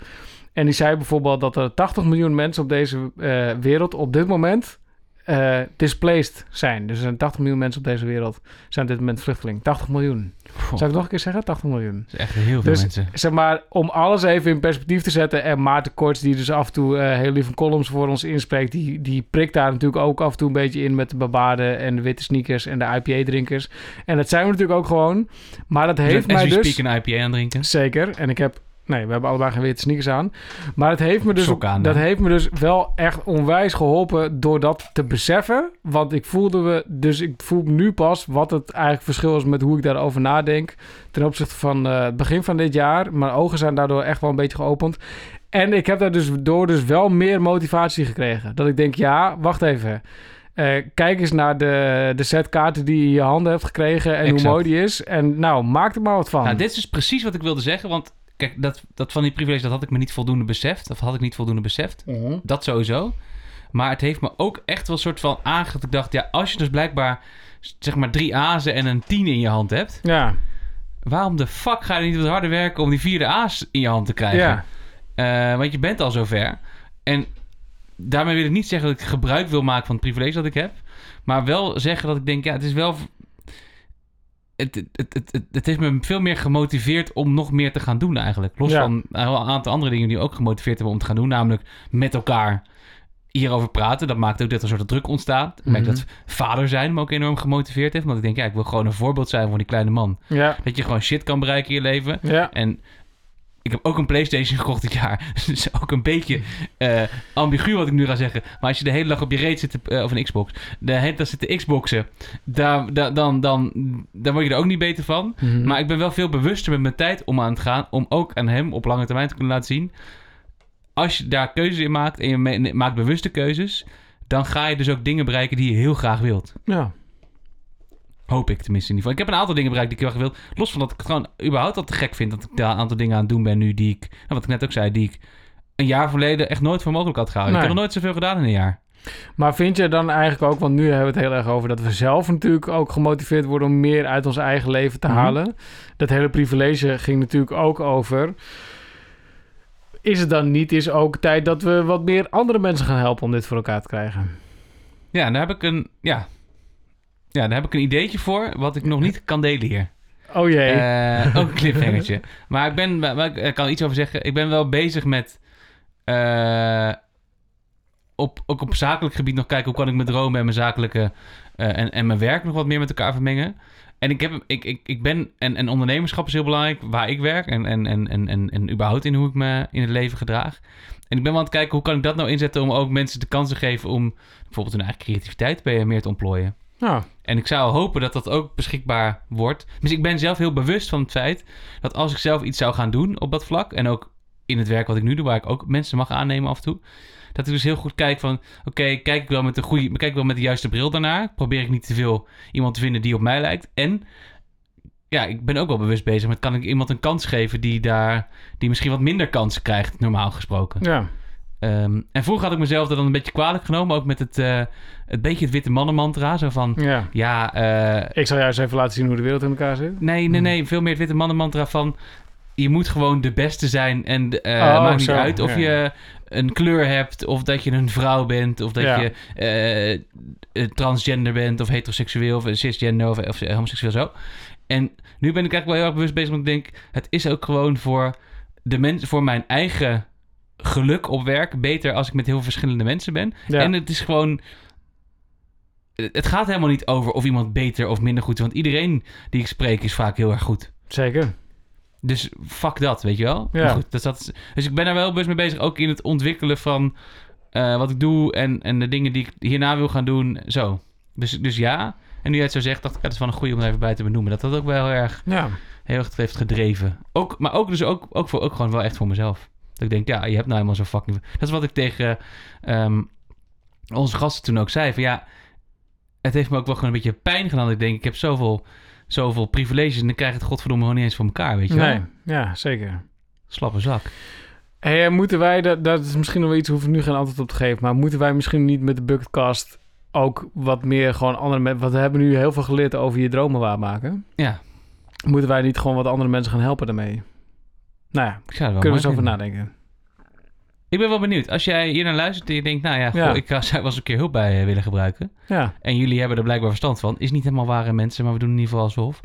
En die zei bijvoorbeeld dat er 80 miljoen mensen op deze eh, wereld op dit moment eh, displaced zijn. Dus er zijn 80 miljoen mensen op deze wereld zijn op dit moment vluchteling. 80 miljoen. Goh, Zou ik nog een keer zeggen? 80 miljoen. dat is echt heel veel Dus- mensen. Zeg maar, om alles even in perspectief te zetten. En Maarten Korts, die dus af en toe eh, heel lieve columns voor ons inspreekt... Die, die prikt daar natuurlijk ook af en toe een beetje in... met de babaarden en de witte sneakers en de IPA-drinkers. En dat zijn we natuurlijk ook gewoon. Maar dat heeft mij dus... speak een IPA aan drinken. Zeker. En ik heb... Nee, we hebben allebei geen witte sneakers aan. Maar het heeft me dus, aan dat heeft me dus wel echt onwijs geholpen door dat te beseffen. Want ik voelde me, dus ik voel nu pas wat het eigenlijk verschil is met hoe ik daarover nadenk. Ten opzichte van eh, het begin van dit jaar. Mijn ogen zijn daardoor echt wel een beetje geopend. En ik heb daar dus door dus wel meer motivatie gekregen. Dat ik denk, ja, wacht even. Eh, kijk eens naar de, de set kaarten die je in je handen hebt gekregen en Exact. hoe mooi die is. En nou, maak er maar wat van. Nou, dit is precies wat ik wilde zeggen. Want kijk, dat, dat van die privilege, dat had ik me niet voldoende beseft. Of had ik niet voldoende beseft. Mhm. Dat sowieso. Maar het heeft me ook echt wel een soort van aangegeven. dat Ik dacht, ja, als je dus blijkbaar zeg maar drie azen en een tien in je hand hebt. Ja, Waarom de fuck ga je niet wat harder werken om die vierde aas in je hand te krijgen? ja. Eh, want je bent al zover. En daarmee wil ik niet zeggen dat ik gebruik wil maken van het privilege dat ik heb. Maar wel zeggen dat ik denk, ja, het is wel... Het, het, het, het, heeft me veel meer gemotiveerd om nog meer te gaan doen eigenlijk. Los Ja. van een aantal andere dingen die ook gemotiveerd hebben om te gaan doen. Namelijk met elkaar hierover praten. Dat maakt ook dat er een soort druk ontstaat. Ik merk Mhm. dat vader zijn me ook enorm gemotiveerd heeft. Want ik denk, ja, ik wil gewoon een voorbeeld zijn voor die kleine man. Ja, Dat je gewoon shit kan bereiken in je leven. ja. En ik heb ook een PlayStation gekocht dit jaar. [LAUGHS] Dus het is ook een beetje eh, ambigu wat ik nu ga zeggen. Maar als je de hele dag op je reet zit, te- eh, of een Xbox, de hele dag zit te Xboxen, daar, daar, dan, dan, dan word je er ook niet beter van. Mhm. Maar ik ben wel veel bewuster met mijn tijd om aan te gaan, om ook aan hem op lange termijn te kunnen laten zien. Als je daar keuzes in maakt en je maakt bewuste keuzes, dan ga je dus ook dingen bereiken die je heel graag wilt. ja. Hoop ik tenminste in ieder geval. Ik heb een aantal dingen bereikt die ik heel graag wil. Los van dat ik het gewoon überhaupt al te gek vind dat ik daar een aantal dingen aan het doen ben nu die ik, nou, wat ik net ook zei, die ik een jaar verleden echt nooit voor mogelijk had gehouden. Ik heb nog nooit zoveel gedaan in een jaar. Maar vind je dan eigenlijk ook, want nu hebben we het heel erg over dat we zelf natuurlijk ook gemotiveerd worden om meer uit ons eigen leven te Mhm. halen. Dat hele privilege ging natuurlijk ook over. Is het dan niet is ook tijd dat we wat meer andere mensen gaan helpen om dit voor elkaar te krijgen? Ja, daar heb ik een, ja, ja, daar heb ik een ideetje voor wat ik nog niet kan delen hier. Oh jee. Eh, ook een cliffhangertje. [LAUGHS] Maar ik ben, maar ik kan iets over zeggen. Ik ben wel bezig met, eh, op, ook op zakelijk gebied nog kijken hoe kan ik mijn dromen en mijn zakelijke eh, en, en mijn werk nog wat meer met elkaar vermengen. En ik, heb, ik, ik, ik ben, en, en ondernemerschap is heel belangrijk, waar ik werk en, en, en, en, en, en überhaupt in hoe ik me in het leven gedraag. En ik ben wel aan het kijken, hoe kan ik dat nou inzetten om ook mensen de kans te geven om bijvoorbeeld hun eigen creativiteit bij meer te ontplooien. En ik zou hopen dat dat ook beschikbaar wordt. Dus ik ben zelf heel bewust van het feit dat als ik zelf iets zou gaan doen op dat vlak, en ook in het werk wat ik nu doe, waar ik ook mensen mag aannemen af en toe, dat ik dus heel goed kijk van, oké, kijk ik wel met de goede, kijk ik wel met de juiste bril daarnaar. Probeer ik niet te veel iemand te vinden die op mij lijkt. En ja, ik ben ook wel bewust bezig met, kan ik iemand een kans geven die daar, die misschien wat minder kansen krijgt, normaal gesproken. ja. Ehm, en vroeger had ik mezelf dat dan een beetje kwalijk genomen, ook met het, eh, het beetje het witte mannen mantra, zo van, ja. ja, eh, Ik zal juist even laten zien hoe de wereld in elkaar zit. Nee, nee, nee. Veel meer het witte mannenmantra van... Je moet gewoon de beste zijn. En Oh, maakt niet zo, uit of ja. je een kleur hebt... of dat je een vrouw bent... of dat Ja. je transgender bent... of heteroseksueel of cisgender of, of homoseksueel zo. En nu ben ik eigenlijk wel heel erg bewust bezig... want ik denk, het is ook gewoon voor, de mens, voor mijn eigen geluk op werk... beter als ik met heel verschillende mensen ben. Ja. En het is gewoon... Het gaat helemaal niet over of iemand beter of minder goed is. Want iedereen die ik spreek is vaak heel erg goed. Zeker. Dus fuck dat, weet je wel? Ja. Maar goed, dus, dat is, dus ik ben daar wel bewust mee bezig. Ook in het ontwikkelen van eh, wat ik doe en, en de dingen die ik hierna wil gaan doen. Zo. Dus, dus ja. En nu jij het zo zegt, dacht ik, het is wel een goede om er even bij te benoemen. Dat dat ook wel heel erg, Ja. heel erg heeft gedreven. Ook, maar ook, dus ook, ook, voor, ook gewoon wel echt voor mezelf. Dat ik denk, ja, je hebt nou helemaal zo fucking... Dat is wat ik tegen ehm, onze gasten toen ook zei. Van ja, het heeft me ook wel gewoon een beetje pijn gedaan. Ik denk, ik heb zoveel, zoveel privileges en dan krijg ik het godverdomme gewoon niet eens voor elkaar, weet je wel? Nee, ja, zeker. Slappe zak. Hey, en moeten wij, dat, dat is misschien nog wel iets, hoeven we nu geen antwoord op te geven, maar moeten wij misschien niet met de Bucketcast ook wat meer gewoon andere mensen, want we hebben nu heel veel geleerd over je dromen waarmaken. Ja, Moeten wij niet gewoon wat andere mensen gaan helpen daarmee? Nou ja, ik zou er wel kunnen we eens over nadenken. Ik ben wel benieuwd. Als jij hier naar luistert en je denkt, nou ja, goh, Ja. ik zou wel eens een keer hulp bij eh, willen gebruiken. Ja, En jullie hebben er blijkbaar verstand van. Is niet helemaal ware mensen, maar we doen in ieder geval alsof.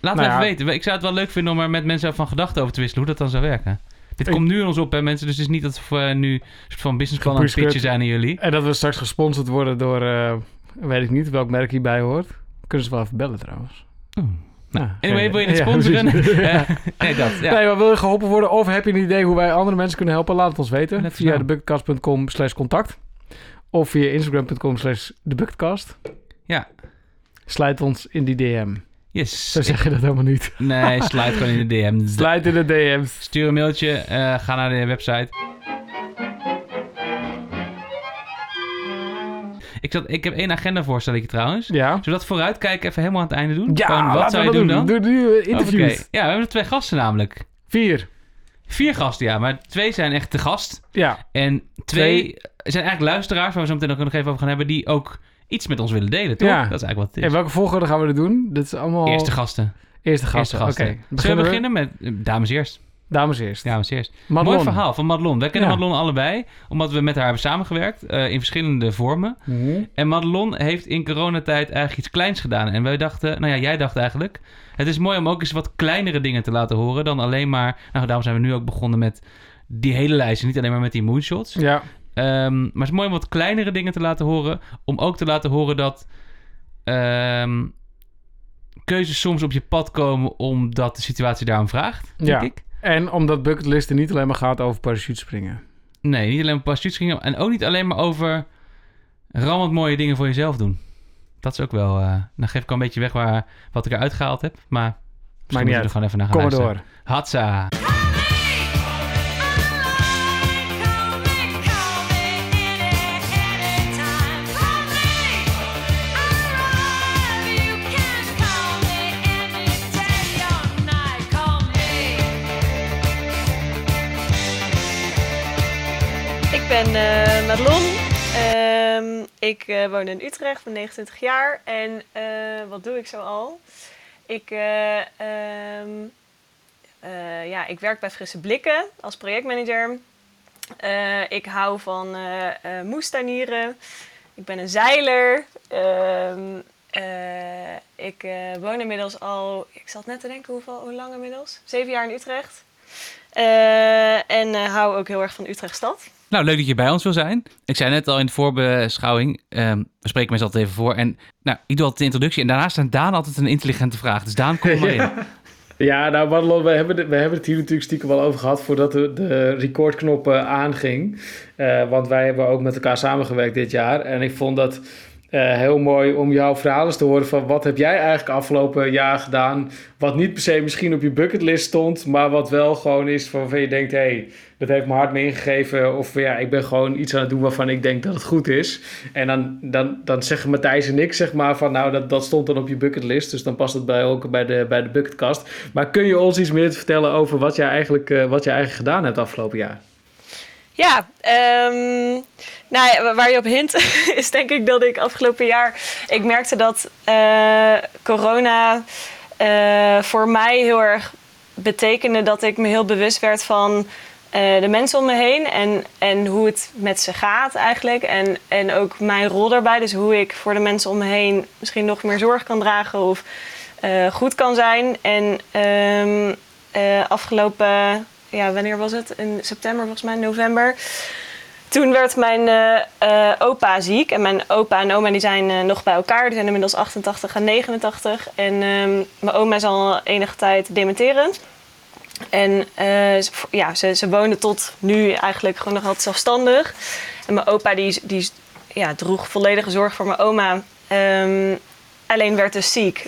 Laat Nou me ja. even weten. Ik zou het wel leuk vinden om er met mensen van gedachten over te wisselen hoe dat dan zou werken. Dit Ik- komt nu in ons op, hè, mensen. Dus het is niet dat we eh, nu een soort van businessplan aan het pitchen zijn aan jullie. en dat we straks gesponsord worden door, eh, weet ik niet welk merk hierbij hoort. Kunnen ze wel even bellen trouwens. Oeh. Nou, anyway, wil je het sponsoren? Ja. [LAUGHS] Eh, [LAUGHS] nee, dat. Ja. Nee, maar wil je geholpen worden of heb je een idee hoe wij andere mensen kunnen helpen? Laat het ons weten. Via debucketcast.com slash contact. Of via instagram.com slash debucketcast. Ja. Slijt ons in die DM. Yes. Zo zeg je dat helemaal niet. [LAUGHS] Nee, slide gewoon in de DM. Slijt in de DM's. Stuur een mailtje. eh, ga naar de website. Ik, zat, ik heb één agendavoorstelling trouwens. Ja. Zullen we dat vooruitkijken even helemaal aan het einde doen? Ja, Gewoon, wat zou je dat doen dan? Doe nu interviews. Ja, we hebben twee gasten namelijk. Vier. Vier gasten, ja. Maar twee zijn echt de gast. Ja. En twee, zijn eigenlijk luisteraars, waar we zo meteen ook nog even over gaan hebben, die ook iets met ons willen delen, toch? Ja. Dat is eigenlijk wat het En is. welke volgorde gaan we er doen? Dit is allemaal... Eerste gasten. Eerste gasten. Gasten. Oké. Zullen we Beginnen we? beginnen met eh, dames eerst? Dames eerst. Dames eerst. Madelon. Mooi verhaal van Madelon. Wij kennen Ja. Madelon allebei, omdat we met haar hebben samengewerkt eh, in verschillende vormen. Mhm. En Madelon heeft in coronatijd eigenlijk iets kleins gedaan. En wij dachten, nou ja, jij dacht eigenlijk... Het is mooi om ook eens wat kleinere dingen te laten horen dan alleen maar... Nou, daarom zijn we nu ook begonnen met die hele lijst. Niet alleen maar met die moonshots. Ja. Ehm, maar het is mooi om wat kleinere dingen te laten horen. Om ook te laten horen dat... ehm, keuzes soms op je pad komen omdat de situatie daarom vraagt, denk Ja. ik. En omdat bucketlisten niet alleen maar gaat over parachutespringen. Nee, niet alleen maar parachutespringen. En ook niet alleen maar over rammend mooie dingen voor jezelf doen. Dat is ook wel... eh dan geef ik al een beetje weg waar, wat ik eruit gehaald heb. Maar misschien niet moeten we uit. er gewoon even naar gaan Kom maar door. Hatsa. Ben eh Madelon. Ehm, ik eh, woon in Utrecht, ben 29 jaar. En eh, wat doe ik zo al? Ik, eh, ehm, eh, ja, ik werk bij Frisse Blikken als projectmanager. Ik hou van moestuinieren. Ik ben een zeiler. Ehm, eh, ik woon inmiddels al, ik zat net te denken hoeveel, hoe lang inmiddels? Zeven jaar in Utrecht. En hou ook heel erg van Utrecht stad. Nou, leuk dat je bij ons wil zijn. Ik zei net al in de voorbeschouwing, ehm, we spreken meestal altijd even voor. En nou, ik doe altijd de introductie en daarna staat Daan altijd een intelligente vraag. Dus Daan, kom [LAUGHS] maar in. Ja, nou Madelon, we hebben, het- we hebben het hier natuurlijk stiekem wel over gehad voordat de, de recordknop aanging. Eh, want wij hebben ook met elkaar samengewerkt dit jaar. En ik vond dat eh, heel mooi om jouw verhalen te horen van wat heb jij eigenlijk afgelopen jaar gedaan. Wat niet per se misschien op je bucketlist stond, maar wat wel gewoon is van waarvan je denkt, hé, hey, dat heeft me hard meegegeven. Of ja, ik ben gewoon iets aan het doen waarvan ik denk dat het goed is. En dan, dan, dan zeggen Matthijs en ik zeg maar van nou, dat, dat stond dan op je bucketlist. Dus dan past het bij, ook bij de, bij de bucketkast. Maar kun je ons iets meer vertellen over wat jij eigenlijk, eh, wat jij eigenlijk gedaan hebt afgelopen jaar? Ja, ehm, nou waar je op hint [LAUGHS] is denk ik dat ik afgelopen jaar... Ik merkte dat eh, corona eh, voor mij heel erg betekende dat ik me heel bewust werd van eh, de mensen om me heen en, en hoe het met ze gaat eigenlijk. En, en ook mijn rol daarbij, dus hoe ik voor de mensen om me heen misschien nog meer zorg kan dragen of goed kan zijn. En eh, afgelopen, ja, wanneer was het? In september volgens mij, november. Toen werd mijn eh, eh, opa ziek. En mijn opa en oma die zijn eh, nog bij elkaar. Die zijn inmiddels 88 en 89. En ehm, mijn oma is al enige tijd dementerend. En ja, ze, ze woonde tot nu eigenlijk gewoon nog altijd zelfstandig. En mijn opa die, die ja, droeg volledige zorg voor mijn oma. Ehm, alleen werd dus ziek.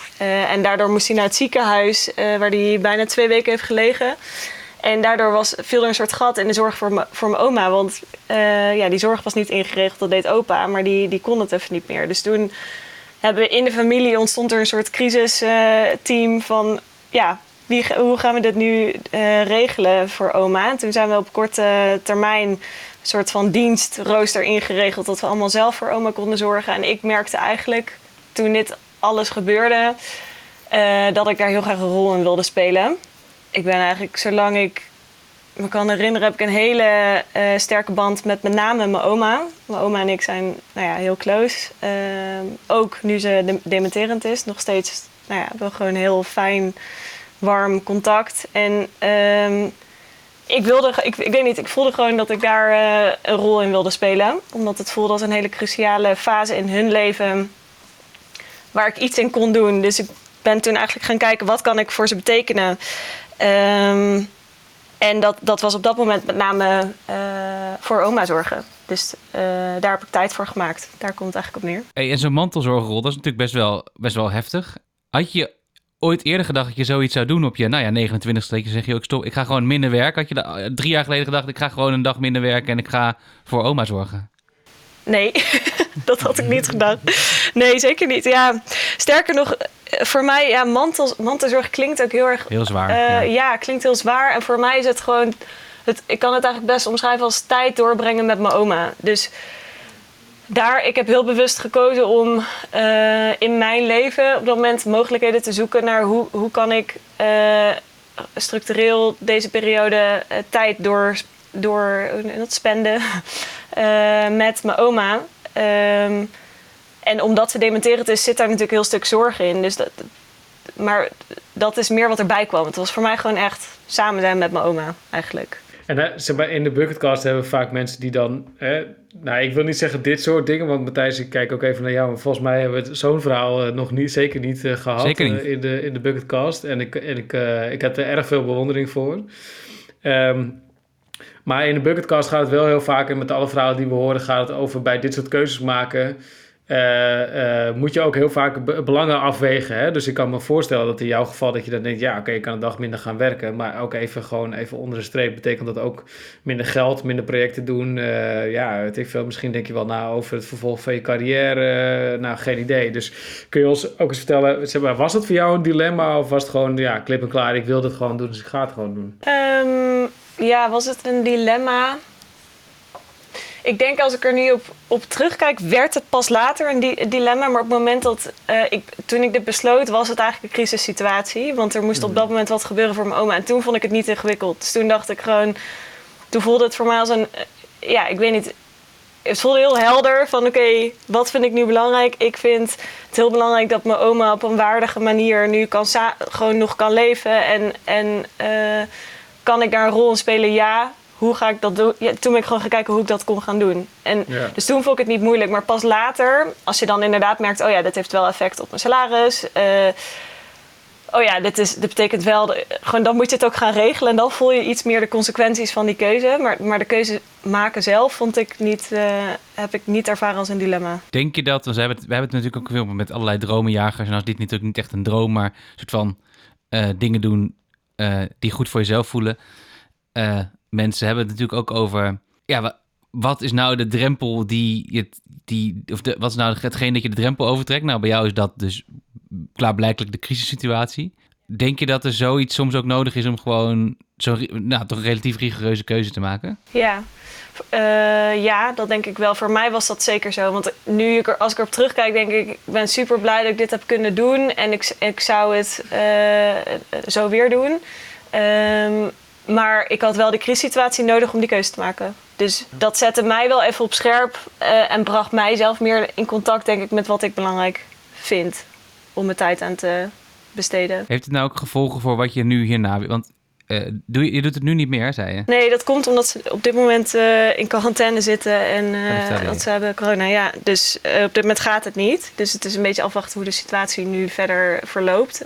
En daardoor moest hij naar het ziekenhuis, waar hij bijna twee weken heeft gelegen. En daardoor was, viel er een soort gat in de zorg voor, voor mijn oma. Want eh, ja, die zorg was niet ingeregeld, dat deed opa. Maar die, die kon het even niet meer. Dus toen hebben we in de familie ontstond er een soort crisisteam van... Ja, wie, hoe gaan we dit nu eh, regelen voor oma? En toen zijn we op korte termijn een soort van dienstrooster ingeregeld... dat we allemaal zelf voor oma konden zorgen. En ik merkte eigenlijk, toen dit alles gebeurde... eh, dat ik daar heel graag een rol in wilde spelen. Ik ben eigenlijk, zolang ik me kan herinneren, heb ik een hele eh, sterke band met met name mijn oma. Mijn oma en ik zijn nou ja, heel close. Ehm, ook nu ze de- dementerend is, nog steeds nou ja, wel gewoon heel fijn, warm contact. En ehm, ik wilde, ik, ik weet niet, ik voelde gewoon dat ik daar eh, een rol in wilde spelen. Omdat het voelde als een hele cruciale fase in hun leven waar ik iets in kon doen. Dus ik ben toen eigenlijk gaan kijken, wat kan ik voor ze betekenen? Ehm, en dat, dat was op dat moment met name eh, voor oma zorgen. Dus eh, daar heb ik tijd voor gemaakt. Daar komt het eigenlijk op neer. Hey, en zo'n mantelzorgerrol, dat is natuurlijk best wel, best wel heftig. Had je ooit eerder gedacht dat je zoiets zou doen op je, nou ja, 29 dat je zeg je ook stop, ik ga gewoon minder werken. Had je eh, drie jaar geleden gedacht, ik ga gewoon een dag minder werken en ik ga voor oma zorgen? Nee, [LAUGHS] dat had ik niet gedacht. Nee, zeker niet. Ja, sterker nog, [LAUGHS] voor mij, ja, mantel, mantelzorg klinkt ook heel erg Heel zwaar. Eh, ja. ja. klinkt heel zwaar. En voor mij is het gewoon. Het, ik kan het eigenlijk best omschrijven als tijd doorbrengen met mijn oma. Dus daar, ik heb heel bewust gekozen om eh, in mijn leven op dat moment mogelijkheden te zoeken naar hoe, hoe kan ik eh, structureel deze periode tijd door, door dat, spenden [LAUGHS] met mijn oma. Ehm, en omdat ze dementerend is, zit daar natuurlijk een heel stuk zorg in. Dus dat, maar dat is meer wat erbij kwam. Het was voor mij gewoon echt samen zijn met mijn oma, eigenlijk. En hè, zeg maar, in de bucketcast hebben we vaak mensen die dan... Hè, nou, ik wil niet zeggen dit soort dingen, want Matthijs, ik kijk ook even naar jou. Maar volgens mij hebben we het- zo'n verhaal eh, nog niet, zeker niet eh, gehad Zeker niet. eh, in, de, in de bucketcast. En ik, en ik, eh, ik heb er erg veel bewondering voor. Ehm, maar in de bucketcast gaat het wel heel vaak, en met alle verhalen die we horen, gaat het over bij dit soort keuzes maken. Eh, moet je ook heel vaak be- belangen afwegen. Hè? Dus ik kan me voorstellen dat in jouw geval dat je dan denkt, ja, oké, ik kan een dag minder gaan werken. Maar ook even gewoon even onder de streep betekent dat ook minder geld, minder projecten doen. Eh, ja, weet ik veel. Misschien denk je wel na over het vervolg van je carrière. Nou, geen idee. Dus kun je ons ook eens vertellen, zeg maar, was het voor jou een dilemma of was het gewoon, ja, klip en klaar, ik wil dit gewoon doen, dus ik ga het gewoon doen? Ehm, ja, was het een dilemma? Ik denk als ik er nu op, op terugkijk, werd het pas later een di- dilemma. Maar op het moment dat eh, ik, toen ik dit besloot, was het eigenlijk een crisissituatie. Want er moest op dat moment wat gebeuren voor mijn oma. En toen vond ik het niet ingewikkeld. Dus toen dacht ik gewoon, toen voelde het voor mij als een, eh, ja, ik weet niet. Het voelde heel helder van oké, wat vind ik nu belangrijk? Ik vind het heel belangrijk dat mijn oma op een waardige manier nu kan gewoon nog kan leven. En, en eh, kan ik daar een rol in spelen? Ja. Hoe ga ik dat doen? Ja, toen ben ik gewoon gaan kijken hoe ik dat kon gaan doen. En Ja. dus toen vond ik het niet moeilijk. Maar pas later, als je dan inderdaad merkt... oh ja, dat heeft wel effect op mijn salaris. eh, oh ja, dit, is, dit betekent wel... de- gewoon, dan moet je het ook gaan regelen. En dan voel je iets meer de consequenties van die keuze. Maar, maar de keuze maken zelf vond ik niet, eh, heb ik niet ervaren als een dilemma. Denk je dat, want we hebben het, we hebben het natuurlijk ook veel met allerlei dromenjagers. En als dit natuurlijk niet echt een droom, maar een soort van eh, dingen doen eh, die goed voor jezelf voelen. Mensen hebben het natuurlijk ook over, ja, wa- wat is nou de drempel die je, die, of de, wat is nou hetgeen dat je de drempel overtrekt? Nou, bij jou is dat dus klaarblijkelijk de crisissituatie. Denk je dat er zoiets soms ook nodig is om gewoon zo, nou, toch een relatief rigoureuze keuze te maken? Ja. Eh, ja, dat denk ik wel. Voor mij was dat zeker zo. Want nu, ik er, als ik erop terugkijk, denk ik... ik ben super blij dat ik dit heb kunnen doen. En ik, ik zou het eh, zo weer doen. Ehm, maar ik had wel de crisissituatie nodig om die keuze te maken. Dus dat zette mij wel even op scherp. eh, en bracht mij zelf meer in contact, denk ik, met wat ik belangrijk vind. Om mijn tijd aan te besteden. Heeft het nou ook gevolgen voor wat je nu hierna... Want eh, doe je, je doet het nu niet meer, zei je? Nee, dat komt omdat ze op dit moment eh, in quarantaine zitten en Ja, dat ze hebben corona. Ja, dus op dit moment gaat het niet. Dus het is een beetje afwachten hoe de situatie nu verder verloopt.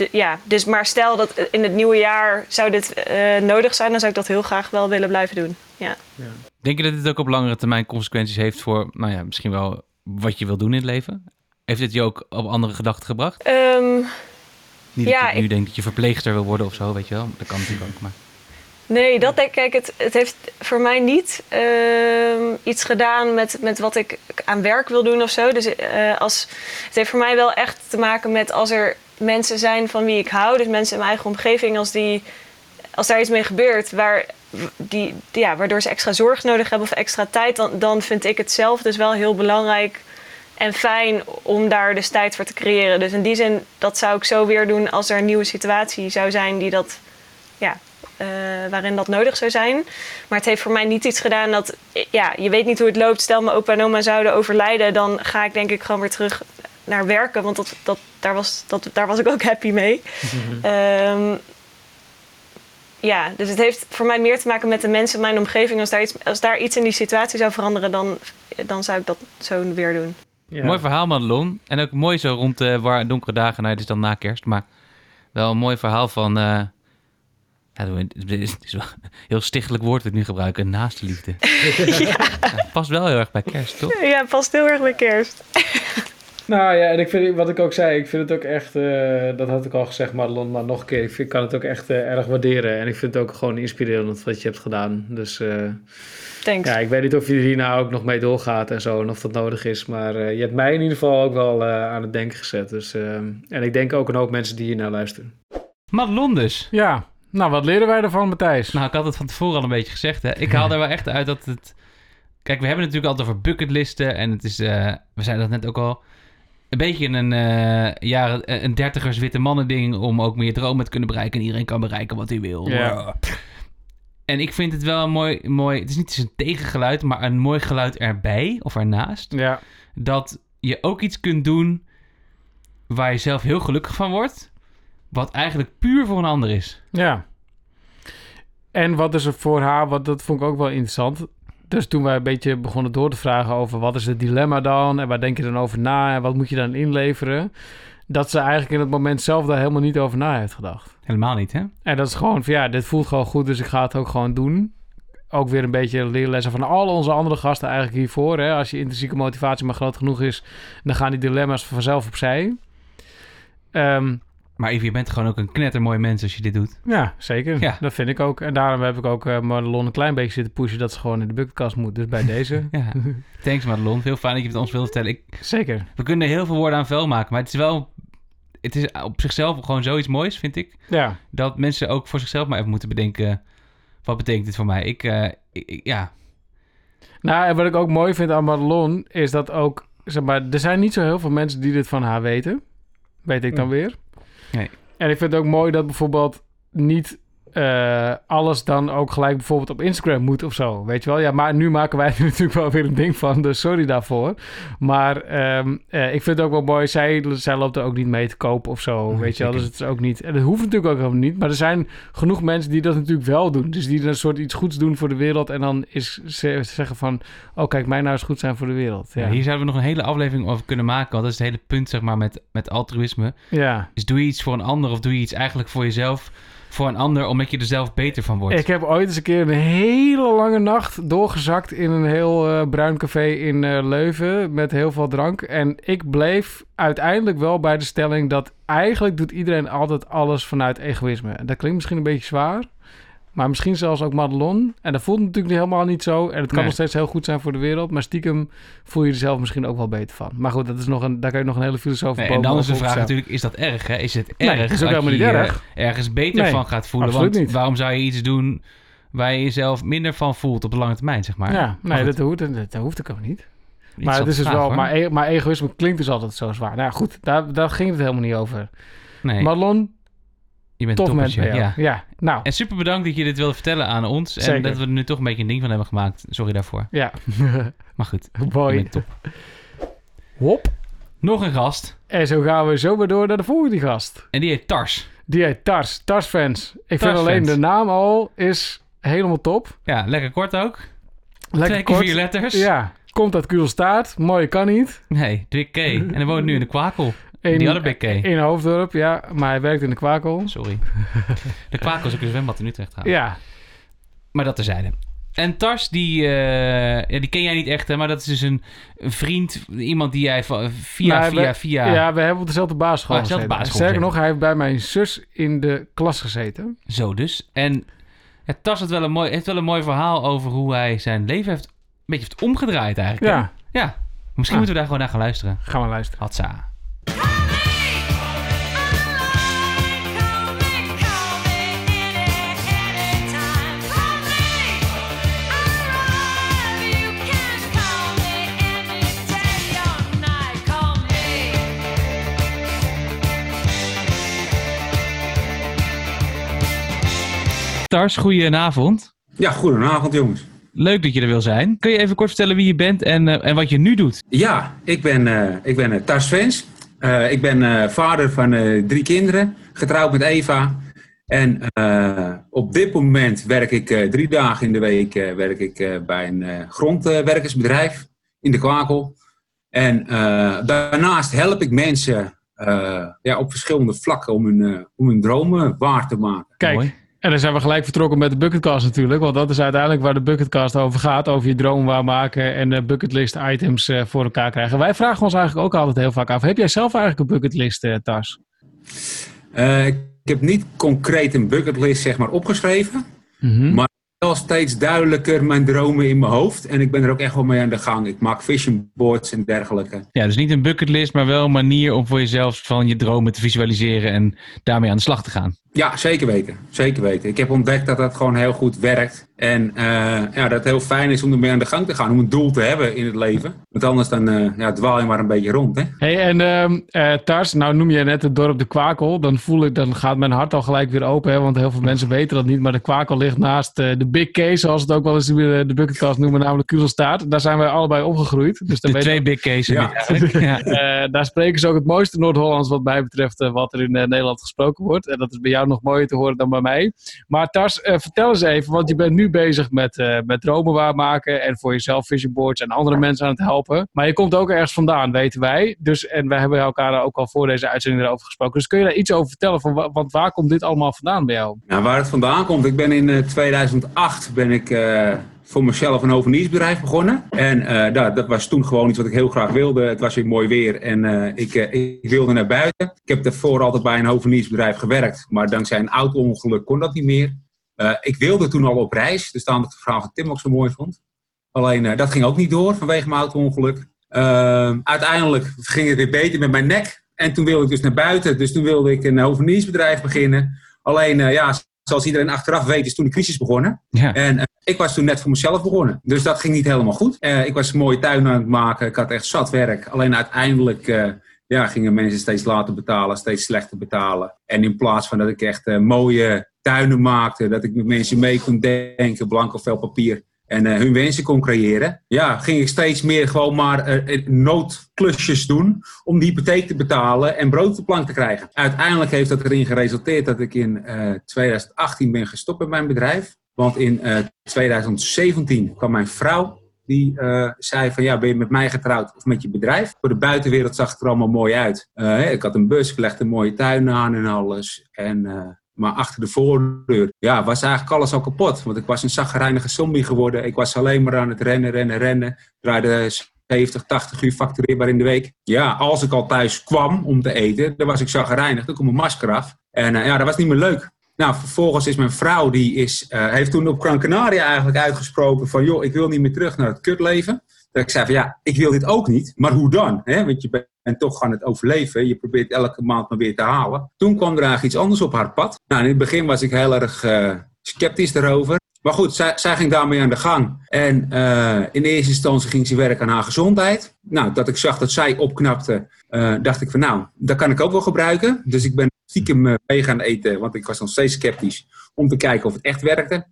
De- ja, dus maar stel dat in het nieuwe jaar zou dit eh, nodig zijn, dan zou ik dat heel graag wel willen blijven doen. Ja. Denk je dat dit ook op langere termijn consequenties heeft voor, nou ja, misschien wel wat je wil doen in het leven? Heeft dit je ook op andere gedachten gebracht? Ehm, Niet Ja, dat je nu ik- denkt dat je verpleegster wil worden of zo, weet je wel. Dat kan natuurlijk ook, maar... Nee, dat denk ik. Kijk, het, het heeft voor mij niet ehm, iets gedaan met, met wat ik aan werk wil doen of zo. Dus eh, als, het heeft voor mij wel echt te maken met als er mensen zijn van wie ik hou, dus mensen in mijn eigen omgeving, als, die, als daar iets mee gebeurt waar, die, ja, waardoor ze extra zorg nodig hebben of extra tijd, dan, dan vind ik het zelf dus wel heel belangrijk en fijn om daar dus tijd voor te creëren. Dus in die zin, dat zou ik zo weer doen als er een nieuwe situatie zou zijn die dat, ja, eh, waarin dat nodig zou zijn. Maar het heeft voor mij niet iets gedaan dat, ja, je weet niet hoe het loopt. Stel mijn opa en oma zouden overlijden, dan ga ik denk ik gewoon weer terug naar werken. Want dat, dat, daar, was, dat, daar was ik ook happy mee. [LAUGHS] Ehm, ja, dus het heeft voor mij meer te maken met de mensen in mijn omgeving. Als daar iets, als daar iets in die situatie zou veranderen, dan, dan zou ik dat zo weer doen. Ja. Mooi verhaal, Madelon. En ook mooi zo rond de war donkere dagen. Nou, het is dan na kerst, maar wel een mooi verhaal van... eh, ja, het is het is wel een heel stichtelijk woord dat ik nu gebruik. Een naaste liefde. [LAUGHS] [LAUGHS] Ja, past wel heel erg bij kerst, toch? Ja, past heel erg bij kerst. Nou ja, en ik vind, wat ik ook zei, ik vind het ook echt, eh, dat had ik al gezegd, Madelon, maar nog een keer, ik vind, kan het ook echt eh, erg waarderen. En ik vind het ook gewoon inspirerend wat je hebt gedaan. Dus eh, Thanks. ja, ik weet niet of je hier nou ook nog mee doorgaat en zo, en of dat nodig is. Maar eh, je hebt mij in ieder geval ook wel eh, aan het denken gezet. Dus, en ik denk ook een hoop mensen die hier naar luisteren. Madelon dus. Ja, nou wat leren wij ervan, Matthijs? Nou, ik had het van tevoren al een beetje gezegd. Hè. Ik haal er wel echt uit dat het... Kijk, we hebben het natuurlijk altijd over bucketlisten. En het is, eh, we zeiden dat net ook al, een beetje een, eh jaren, een dertigers witte mannen ding... om ook meer dromen te kunnen bereiken. En iedereen kan bereiken wat hij wil. Ja. En ik vind het wel een mooi, mooi... Het is niet een tegengeluid, maar een mooi geluid erbij of ernaast. Ja, Dat je ook iets kunt doen waar je zelf heel gelukkig van wordt... wat eigenlijk puur voor een ander is. ja. En wat is er voor haar, wat, dat vond ik ook wel interessant. Dus toen wij een beetje begonnen door te vragen over wat is het dilemma dan en waar denk je dan over na en wat moet je dan inleveren, dat ze eigenlijk in het moment zelf daar helemaal niet over na heeft gedacht. Helemaal niet, hè? En dat is gewoon van ja, dit voelt gewoon goed, dus ik ga het ook gewoon doen. Ook weer een beetje leerlessen van al onze andere gasten eigenlijk hiervoor. Hè? Als je intrinsieke motivatie maar groot genoeg is, dan gaan die dilemma's vanzelf opzij. Ehm, Maar Yves, je bent gewoon ook een knettermooi mens als je dit doet. ja, zeker. Ja. Dat vind ik ook. En daarom heb ik ook eh Madelon een klein beetje zitten pushen dat ze gewoon in de bucketkast moet. Dus bij [LAUGHS] deze. Ja. Thanks Madelon. Veel fijn dat je het ons wilt vertellen. Ik, zeker. we kunnen er heel veel woorden aan vuil maken. Maar het is wel... Het is op zichzelf gewoon zoiets moois, vind ik. Ja. Dat mensen ook voor zichzelf maar even moeten bedenken... Wat betekent dit voor mij? Ik, eh, ik- ja, Nou, en wat ik ook mooi vind aan Madelon is dat ook, zeg maar, er zijn niet zo heel veel mensen die dit van haar weten. Weet ik dan Mm. weer. En ik vind het ook mooi dat bijvoorbeeld niet eh, alles dan ook gelijk bijvoorbeeld op Instagram moet of zo. Weet je wel? Ja, maar nu maken wij [LAUGHS] er natuurlijk wel weer een ding van. Dus sorry daarvoor. Maar ehm, eh, ik vind het ook wel mooi. Zij, zij loopt er ook niet mee te kopen of zo. Weet je wel? Dus het is ook niet. En dat hoeft natuurlijk ook helemaal niet. Maar er zijn genoeg mensen die dat natuurlijk wel doen. Dus die een soort iets goeds doen voor de wereld. En dan is ze zeggen van. Oh, kijk, mij nou eens goed zijn voor de wereld. Ja. Ja, hier zouden we nog een hele aflevering over kunnen maken. Want dat is het hele punt, zeg maar, met, met altruïsme. ja. Dus doe je iets voor een ander of doe je iets eigenlijk voor jezelf, voor een ander, omdat je er zelf beter van wordt. Ik heb ooit eens een keer een hele lange nacht doorgezakt in een heel eh, bruin café in eh, Leuven met heel veel drank. En ik bleef uiteindelijk wel bij de stelling dat eigenlijk doet iedereen altijd alles vanuit egoïsme. En dat klinkt misschien een beetje zwaar, maar misschien zelfs ook Madelon. En dat voelt natuurlijk helemaal niet zo. En het kan Nee. nog steeds heel goed zijn voor de wereld, maar stiekem voel je er zelf misschien ook wel beter van. Maar goed, dat is nog een, daar kan je nog een hele filosoof Nee, en dan is de vraag natuurlijk, is dat erg? Hè? Is het Nee, erg het is ook helemaal niet erg. ergens beter Nee, van gaat voelen? Want niet. waarom zou je iets doen waar je jezelf minder van voelt op de lange termijn, zeg maar? Ja, nee, dat hoeft, dat, dat hoeft ook helemaal niet. iets Maar het is dus vraag, wel, hoor. maar, e- maar egoïsme klinkt dus altijd zo zwaar. Nou goed, daar, daar ging het helemaal niet over. Nee, Madelon, je bent jou. Ja. Ja, nou, En super bedankt dat je dit wilde vertellen aan ons. En dat we er nu toch een beetje een ding van hebben gemaakt. Sorry daarvoor. ja. [LAUGHS] Maar goed, [LAUGHS] top. Hop. Nog een gast. En zo gaan we zo weer door naar de volgende gast. En die heet Tars. Die heet Tars. Tars fans. Ik vind alleen de naam al is helemaal top. Ja, lekker kort ook. Lekker Twee kort. vier letters. Ja, komt uit Kudelstaart. Mooi kan niet. Nee, Big K. En hij woont nu in de Kwakel. In, Die hadden in Hoofddorp, ja. Maar hij werkt in de kwakel. Sorry. De Kwakel is ook een zwembad in Utrecht trouwens. Ja, Maar dat terzijde. En Tars, die, eh, ja, die ken jij niet echt, hè? Maar dat is dus een, een vriend, iemand die jij via, Nou, via, we- via... ja. we hebben op dezelfde basisschool Oh, dezelfde gezeten. Sterker nog, hij heeft bij mijn zus in de klas gezeten. Zo dus. En ja, Tars had wel een mooi, heeft wel een mooi verhaal over hoe hij zijn leven heeft, een beetje heeft omgedraaid eigenlijk. hè? Ja, Ja. Misschien Ah. moeten we daar gewoon naar gaan luisteren. gaan we luisteren. Hatsa. Tars, goedenavond. Ja, goedenavond jongens. Leuk dat je er wil zijn. Kun je even kort vertellen wie je bent en, eh, en wat je nu doet? Ja, ik ben, eh ik ben eh, Tars Vens. Eh, ik ben eh, vader van eh, drie kinderen, getrouwd met Eva. En eh, op dit moment werk ik eh, drie dagen in de week eh, werk ik, eh, bij een eh, grondwerkersbedrijf in de Kwakel. En eh, daarnaast help ik mensen eh, ja, op verschillende vlakken om hun, eh, om hun dromen waar te maken. Kijk, Mooi. En dan zijn we gelijk vertrokken met de bucketcast natuurlijk. Want dat is uiteindelijk waar de bucketcast over gaat. Over je droom waarmaken en de bucketlist items eh, voor elkaar krijgen. Wij vragen ons eigenlijk ook altijd heel vaak af. Heb jij zelf eigenlijk een bucketlist, eh Tars? Eh, ik heb niet concreet een bucketlist zeg maar, opgeschreven. Mhm. Maar wel steeds duidelijker mijn dromen in mijn hoofd. En ik ben er ook echt wel mee aan de gang. Ik maak vision boards en dergelijke. Ja, dus niet een bucketlist, maar wel een manier om voor jezelf van je dromen te visualiseren en daarmee aan de slag te gaan. Ja, zeker weten. Zeker weten. Ik heb ontdekt dat dat gewoon heel goed werkt. En eh, ja, dat het heel fijn is om ermee aan de gang te gaan. Om een doel te hebben in het leven. Want anders dan eh, ja, dwaal je maar een beetje rond. Hè? Hey, en ehm, eh, Tars, nou noem je net het dorp de Kwakel. Dan voel ik, dan gaat mijn hart al gelijk weer open. Hè, want heel veel mensen weten dat niet. Maar de Kwakel ligt naast eh, de Big K, zoals het ook wel eens de, de bucketcast noemen, namelijk Kuzelstaart. Daar zijn wij allebei opgegroeid. Dus De twee big cases [LAUGHS] Ja. Eh, daar spreken ze ook het mooiste Noord-Hollands wat mij betreft wat er in Nederland gesproken wordt. En dat is bij jou nog mooier te horen dan bij mij. Maar Tars, eh, vertel eens even, want je bent nu bezig met, eh, met dromen waarmaken en voor jezelf vision boards en andere mensen aan het helpen. Maar je komt ook ergens vandaan, weten wij. Dus, en wij hebben elkaar ook al voor deze uitzending erover gesproken. Dus kun je daar iets over vertellen? Van, wa- want waar komt dit allemaal vandaan bij jou? Nou, waar het vandaan komt. Ik ben in eh, 2008 ben ik eh, voor mezelf een hoveniersbedrijf begonnen. En eh, dat, dat was toen gewoon iets wat ik heel graag wilde. Het was weer mooi weer en eh, ik, eh, ik wilde naar buiten. Ik heb daarvoor altijd bij een hoveniersbedrijf gewerkt. Maar dankzij een auto-ongeluk kon dat niet meer. Ik wilde toen al op reis. Dus daarom dat ik de verhaal van Tim ook zo mooi vond. Alleen dat ging ook niet door vanwege mijn auto-ongeluk. Eh, uiteindelijk ging het weer beter met mijn nek. En toen wilde ik dus naar buiten. Dus toen wilde ik een hoveniersbedrijf beginnen. Alleen, ja, zoals iedereen achteraf weet, is toen de crisis begonnen. Ja. En eh, ik was toen net voor mezelf begonnen. Dus dat ging niet helemaal goed. Eh, ik was een mooie tuin aan het maken. Ik had echt zat werk. Alleen uiteindelijk eh, ja, gingen mensen steeds later betalen, steeds slechter betalen. En in plaats van dat ik echt mooie tuinen maakte. Dat ik met mensen mee kon denken, blanco vel papier. En eh, hun wensen kon creëren. Ja, ging ik steeds meer gewoon maar eh, eh, noodklusjes doen. Om die hypotheek te betalen en brood op de plank te krijgen. Uiteindelijk heeft dat erin geresulteerd dat ik in eh, 2018 ben gestopt met mijn bedrijf. Want in eh, 2017 kwam mijn vrouw. Die zei van ja, ben je met mij getrouwd of met je bedrijf? Voor de buitenwereld zag het er allemaal mooi uit. Ik had een bus, ik legde een mooie tuin aan en alles. En, maar achter de voordeur ja, was eigenlijk alles al kapot. Want ik was een zaggerijnige zombie geworden. Ik was alleen maar aan het rennen, rennen, rennen. Draaide 70, 80 uur factureerbaar in de week. Ja, als ik al thuis kwam om te eten, dan was ik zaggerijnig. Dan kon mijn masker af. En eh, ja, dat was niet meer leuk. Nou, vervolgens is mijn vrouw, die is, eh, heeft toen op Gran Canaria eigenlijk uitgesproken van... joh, ik wil niet meer terug naar het kutleven. Dat ik zei van ja, ik wil dit ook niet. Maar hoe dan? Hè? Want je bent toch aan het overleven. Je probeert elke maand maar weer te halen. Toen kwam er eigenlijk iets anders op haar pad. Nou, in het begin was ik heel erg eh, sceptisch daarover. Maar goed, zij, zij ging daarmee aan de gang. En eh, in eerste instantie ging ze werken aan haar gezondheid. Nou, dat ik zag dat zij opknapte, eh, dacht ik van nou, dat kan ik ook wel gebruiken. Dus ik ben stiekem mee gaan eten, want ik was nog steeds sceptisch, om te kijken of het echt werkte.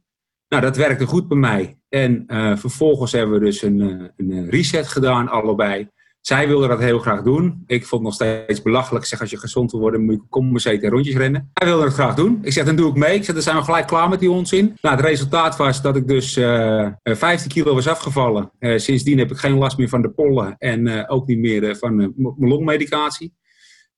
Nou, dat werkte goed bij mij. En vervolgens hebben we dus een, een reset gedaan, allebei. Zij wilde dat heel graag doen. Ik vond het nog steeds belachelijk. Ik zeg, als je gezond wil worden, moet je kom maar zitten en rondjes rennen. Hij wilde het graag doen. Ik zeg, dan doe ik mee. Ik zeg, dan zijn we gelijk klaar met die onzin. Nou, het resultaat was dat ik dus eh, eh, 15 kilo was afgevallen. Eh, sindsdien heb ik geen last meer van de pollen. En eh, ook niet meer eh, van eh, mijn longmedicatie.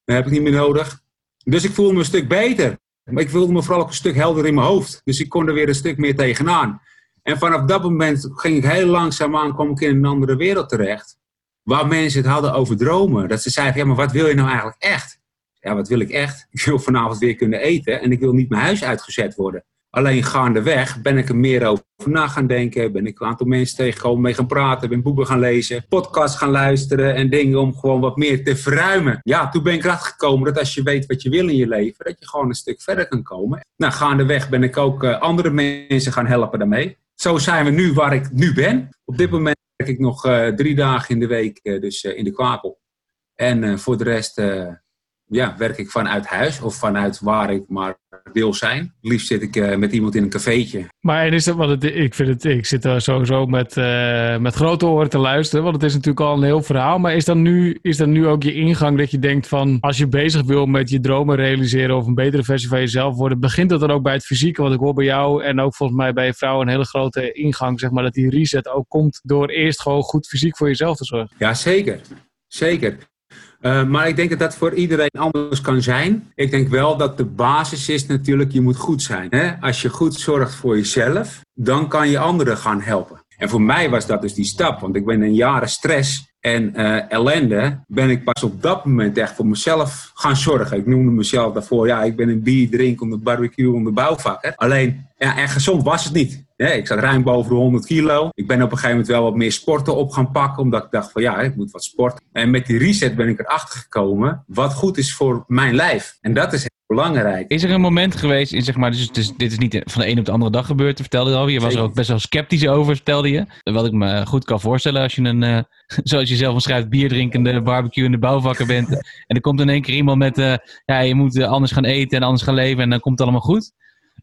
Dat heb ik niet meer nodig. Dus ik voelde me een stuk beter. Maar ik voelde me vooral ook een stuk helder in mijn hoofd. Dus ik kon er weer een stuk meer tegenaan. En vanaf dat moment ging ik heel langzaamaan, kwam ik in een andere wereld terecht. Waar mensen het hadden over dromen. Dat ze zeiden, ja, maar wat wil je nou eigenlijk echt? Ja, wat wil ik echt? [LAUGHS] Ik wil vanavond weer kunnen eten en ik wil niet mijn huis uitgezet worden. Alleen gaandeweg ben ik er meer over na gaan denken. Ben ik een aantal mensen tegengekomen, mee gaan praten. Ben boeken gaan lezen, podcasts gaan luisteren en dingen om gewoon wat meer te verruimen. Ja, toen ben ik erachter gekomen dat als je weet wat je wil in je leven, dat je gewoon een stuk verder kan komen. Nou, gaandeweg ben ik ook eh, andere mensen gaan helpen daarmee. Zo zijn we nu waar ik nu ben. Op dit moment werk ik nog eh, drie dagen in de week eh, dus eh, in de kwakel. En voor de rest ja, werk ik vanuit huis of vanuit waar ik maar wil zijn. Liefst zit ik eh, met iemand in een cafeetje. Maar en is dat, want het, ik, vind het, ik zit er sowieso met, eh, met grote oren te luisteren, want het is natuurlijk al een heel verhaal. Maar is dan, nu, is dan nu ook je ingang dat je denkt van, als je bezig wil met je dromen realiseren of een betere versie van jezelf worden, begint dat dan ook bij het fysieke? Want ik hoor bij jou en ook volgens mij bij je vrouw een hele grote ingang, zeg maar, dat die reset ook komt door eerst gewoon goed fysiek voor jezelf te zorgen. Ja, zeker. Zeker. Eh, maar ik denk dat dat voor iedereen anders kan zijn. Ik denk wel dat de basis is natuurlijk, je moet goed zijn. Hè? Als je goed zorgt voor jezelf, dan kan je anderen gaan helpen. En voor mij was dat dus die stap, want ik ben in jaren stress en eh, ellende, ben ik pas op dat moment echt voor mezelf gaan zorgen. Ik noemde mezelf daarvoor, ja, ik ben een bier drinken, de barbecue, om de bouwvakker. Alleen, ja, en gezond was het niet. Hè, ik zat ruim boven de 100 kilo. Ik ben op een gegeven moment wel wat meer sporten op gaan pakken, omdat ik dacht van ja, ik moet wat sporten. En met die reset ben ik erachter gekomen wat goed is voor mijn lijf. En dat is heel belangrijk. Is er een moment geweest, in, zeg maar, dus, dus dit is niet van de een op de andere dag gebeurd, vertelde je al. Je was er ook best wel sceptisch over, vertelde je. Wat ik me goed kan voorstellen als je een, eh, [LAUGHS] zoals je zelf omschrijft, bierdrinkende, barbecue in de bouwvakker bent. [LAUGHS] en er komt in één keer iemand met, eh, ja, je moet eh, anders gaan eten en anders gaan leven en dan komt het allemaal goed.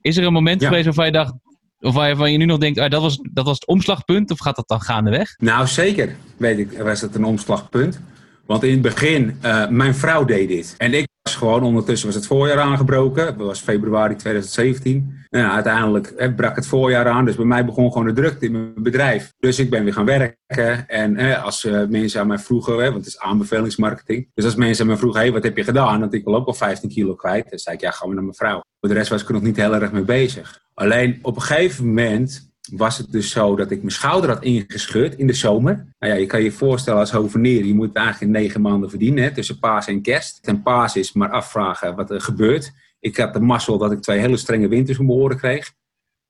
Is er een moment Ja. geweest waarvan je dacht, of waarvan je nu nog denkt, ah, dat, was, dat was het omslagpunt, of gaat dat dan gaandeweg? Nou, zeker, weet ik, was het een omslagpunt. Want in het begin, eh, mijn vrouw deed dit. En ik gewoon, ondertussen was het voorjaar aangebroken. Het was februari 2017. Nou, uiteindelijk eh, brak het voorjaar aan. Dus bij mij begon gewoon de drukte in mijn bedrijf. Dus ik ben weer gaan werken. En eh, als eh, mensen aan mij vroegen, hè, want het is aanbevelingsmarketing. Dus als mensen aan mij vroegen, hey, wat heb je gedaan? Want ik wil ook al 15 kilo kwijt. Dan zei ik, ja, gaan we naar mijn vrouw. Voor de rest was ik er nog niet heel erg mee bezig. Alleen op een gegeven moment was het dus zo dat ik mijn schouder had ingescheurd in de zomer. Nou ja, je kan je voorstellen als hovenier, je moet het eigenlijk negen maanden verdienen, hè, tussen paas en kerst. Ten paas is maar afvragen wat er gebeurt. Ik had de mazzel dat ik twee hele strenge winters om mijn oren kreeg.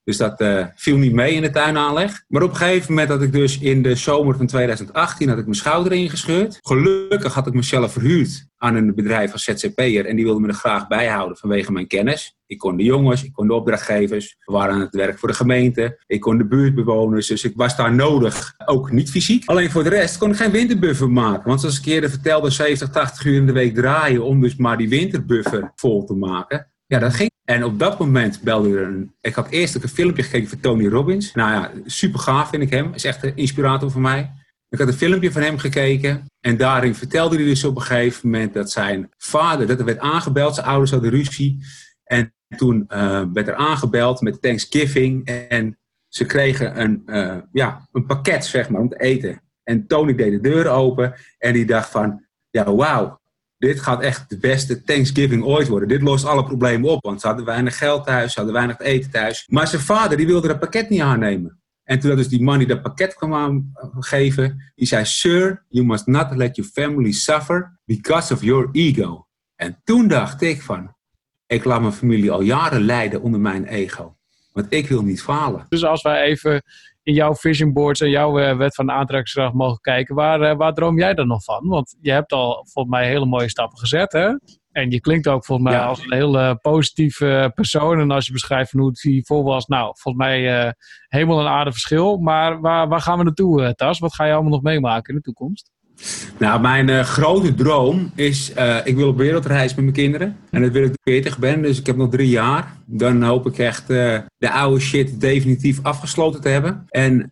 Dus dat eh, viel niet mee in de tuinaanleg. Maar op een gegeven moment had ik dus in de zomer van 2018 had ik mijn schouder ingescheurd. Gelukkig had ik mezelf verhuurd aan een bedrijf als ZZP'er. En die wilde me er graag bij houden vanwege mijn kennis. Ik kon de jongens, ik kon de opdrachtgevers. We waren aan het werk voor de gemeente. Ik kon de buurtbewoners. Dus ik was daar nodig. Ook niet fysiek. Alleen voor de rest kon ik geen winterbuffer maken. Want zoals ik eerder vertelde, 70, 80 uur in de week draaien om dus maar die winterbuffer vol te maken. Ja, dat ging En op dat moment belde er een... Ik had eerst een filmpje gekeken van Tony Robbins. Nou ja, super gaaf vind ik hem. Is echt een inspirator voor mij. Ik had een filmpje van hem gekeken. En daarin vertelde hij dus op een gegeven moment dat zijn vader... Dat er werd aangebeld, zijn ouders hadden ruzie. En toen eh, werd er aangebeld met Thanksgiving. En ze kregen een, eh, ja, een pakket, zeg maar, om te eten. En Tony deed de deur open. En die dacht van... Ja, wauw dit gaat echt de beste Thanksgiving ooit worden. Dit lost alle problemen op, want ze hadden weinig geld thuis, ze hadden weinig eten thuis. Maar zijn vader, die wilde dat pakket niet aannemen. En toen dat dus die man die dat pakket kwam aangeven, die zei, Sir, you must not let your family suffer because of your ego. En toen dacht ik van, ik laat mijn familie al jaren lijden onder mijn ego. Want ik wil niet falen. Dus als wij even in jouw vision boards en jouw eh, wet van aantrekkingskracht mogen kijken, waar, eh, waar droom jij dan nog van? Want je hebt al volgens mij hele mooie stappen gezet, hè? En je klinkt ook volgens mij Ja. als een hele positieve persoon. En als je beschrijft hoe het hiervoor was, nou, volgens mij eh, hemel en aarde verschil. Maar waar, waar gaan we naartoe, Tas? Wat ga je allemaal nog meemaken in de toekomst? Nou, mijn eh, grote droom is, eh, ik wil op wereldreis met mijn kinderen. En dat wil ik 40 ben, dus ik heb nog drie jaar. Dan hoop ik echt eh, de oude shit definitief afgesloten te hebben. En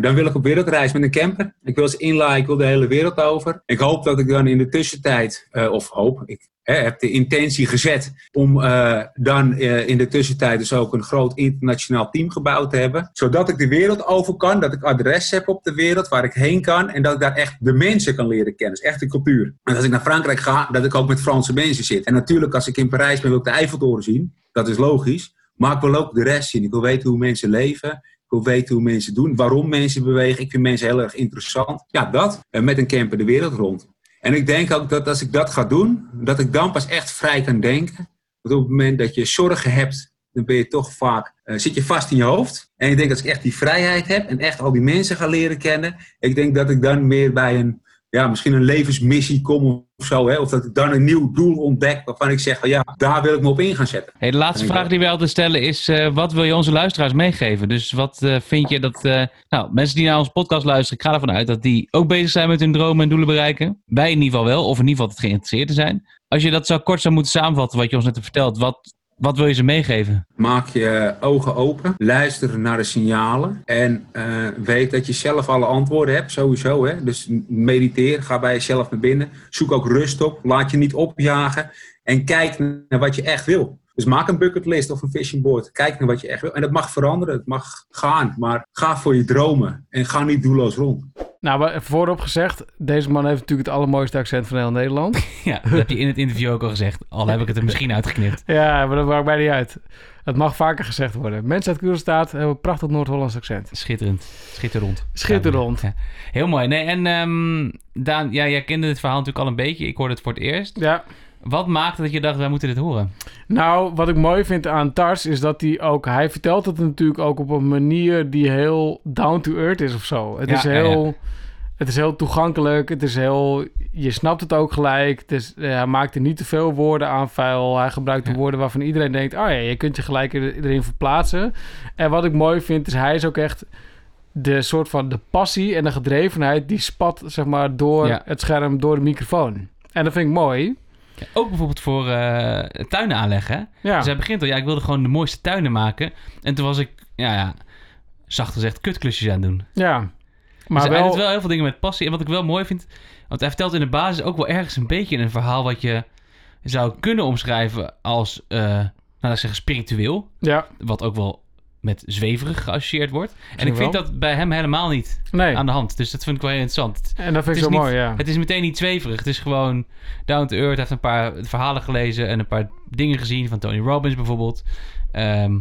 dan wil ik op wereldreis met een camper. Ik wil ze inlaaien, ik wil de hele wereld over. Ik hoop dat ik dan in de tussentijd, of hoop, ik hè, heb de intentie gezet om eh, dan eh, in de tussentijd dus ook een groot internationaal team gebouwd te hebben. Zodat ik de wereld over kan, dat ik adres heb op de wereld waar ik heen kan en dat ik daar echt de mensen kan leren kennen. Dus echt de cultuur. En als ik naar Frankrijk ga, dat ik ook met Franse mensen zit. En natuurlijk als ik in Parijs ben wil ik de Eiffeltoren zien. Dat is logisch. Maar ik wil ook de rest zien. Ik wil weten hoe mensen leven. Ik wil weten hoe mensen doen, waarom mensen bewegen. Ik vind mensen heel erg interessant. Ja, dat. En met een camper de wereld rond. En ik denk ook dat als ik dat ga doen, dat ik dan pas echt vrij kan denken. Want op het moment dat je zorgen hebt, dan ben je toch vaak, eh, zit je vast in je hoofd. En ik denk als ik echt die vrijheid heb en echt al die mensen ga leren kennen, ik denk dat ik dan meer bij een, ja, misschien een levensmissie kom of zo. Hè? Of dat ik dan een nieuw doel ontdek waarvan ik zeg ja, daar wil ik me op in gaan zetten. Hey, de laatste vraag die wij altijd stellen is: eh, wat wil je onze luisteraars meegeven? Dus wat eh, vind je dat. eh, nou, mensen die naar onze podcast luisteren, ik ga ervan uit dat die ook bezig zijn met hun dromen en doelen bereiken. Wij in ieder geval wel, of in ieder geval het geïnteresseerd te zijn. Als je dat zo kort zou moeten samenvatten, wat je ons net hebt verteld, wat, wat wil je ze meegeven? Maak je ogen open, luister naar de signalen en eh, weet dat je zelf alle antwoorden hebt, sowieso. Hè? Dus mediteer, ga bij jezelf naar binnen, zoek ook rust op, laat je niet opjagen en kijk naar wat je echt wil. Dus maak een bucketlist of een vision board, kijk naar wat je echt wil. En dat mag veranderen, het mag gaan, maar ga voor je dromen en ga niet doelloos rond. Nou, voorop gezegd, deze man heeft natuurlijk het allermooiste accent van heel Nederland. [LAUGHS] Ja, dat heb je in het interview ook al gezegd. Al heb ik het er misschien uitgeknipt. [LAUGHS] ja, maar dat maakt mij niet uit. Het mag vaker gezegd worden. Mensen uit Kurenstaat hebben een prachtig Noord-Hollands accent. Schitterend. Schitterend. Schitterend. Ja. Heel mooi. Nee, en ehm, Daan, ja, jij kende dit verhaal natuurlijk al een beetje. Ik hoorde het voor het eerst. Ja, Wat maakte dat je dacht, wij moeten dit horen? Nou, wat ik mooi vind aan Tars is dat hij ook... Hij vertelt het natuurlijk ook op een manier die heel down to earth is of zo. Het, Ja, is, heel, ja. het is heel toegankelijk. Het is heel... Je snapt het ook gelijk. Het is, eh, hij maakt er niet te veel woorden aan vuil. Hij gebruikt de woorden waarvan iedereen denkt... Oh ja, je kunt je gelijk er- erin verplaatsen. En wat ik mooi vind is hij is ook echt... De soort van de passie en de gedrevenheid... die spat zeg maar door Ja. het scherm, door de microfoon. En dat vind ik mooi. Ja, ook bijvoorbeeld voor eh, tuinen aanleggen. Ja, Dus hij begint al, ja, ik wilde gewoon de mooiste tuinen maken. En toen was ik, ja, ja zacht gezegd, kutklusjes aan het doen. ja. Maar dus hij wel... doet wel heel veel dingen met passie. En wat ik wel mooi vind, want hij vertelt in de basis ook wel ergens een beetje een verhaal wat je zou kunnen omschrijven als, nou, laat ik zeggen, spiritueel. Ja, Wat ook wel met zweverig geassocieerd wordt. En ik vind wel. dat bij hem helemaal niet nee. aan de hand. Dus dat vind ik wel heel interessant. En dat vind ik zo mooi, ja. Het is meteen niet zweverig. Het is gewoon down to earth. Hij heeft een paar verhalen gelezen en een paar dingen gezien van Tony Robbins bijvoorbeeld. Ehm,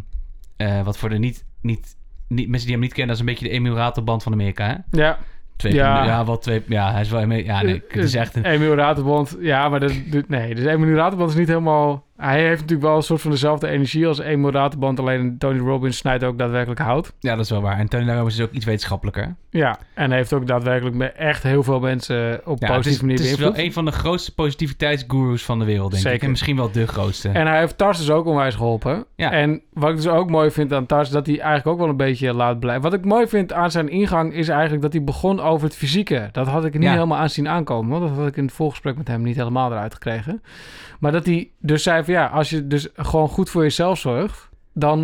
eh, wat voor de niet, niet, niet, mensen die hem niet kennen, dat is een beetje de Emil Ratelband van Amerika. Hè? Ja, Twee, Ja. ja. wat twee, ja, hij is wel, ja, nee, het is echt een, Emil ja, maar dat, nee, dus Emil Raterband is niet helemaal... Hij heeft natuurlijk wel een soort van dezelfde energie als Emil Raterband, alleen Tony Robbins snijdt ook daadwerkelijk hout. ja, dat is wel waar. En Tony Robbins is ook iets wetenschappelijker. Ja, en heeft ook daadwerkelijk met echt heel veel mensen op Ja, het is, positieve manier het is wel beïnvloed. een van de grootste positiviteitsgurus van de wereld, denk ik. Zeker. En misschien wel de grootste. En hij heeft Tars dus ook onwijs geholpen. Ja. En wat ik dus ook mooi vind aan Tars, dat hij eigenlijk ook wel een beetje laat blijven. Wat ik mooi vind aan zijn ingang, is eigenlijk dat hij begon over het fysieke. Dat had ik niet Ja. helemaal aan zien aankomen, want dat had ik in het voorgesprek met hem niet helemaal eruit gekregen. Maar dat hij dus zei van ja, als je dus gewoon goed voor jezelf zorgt, dan,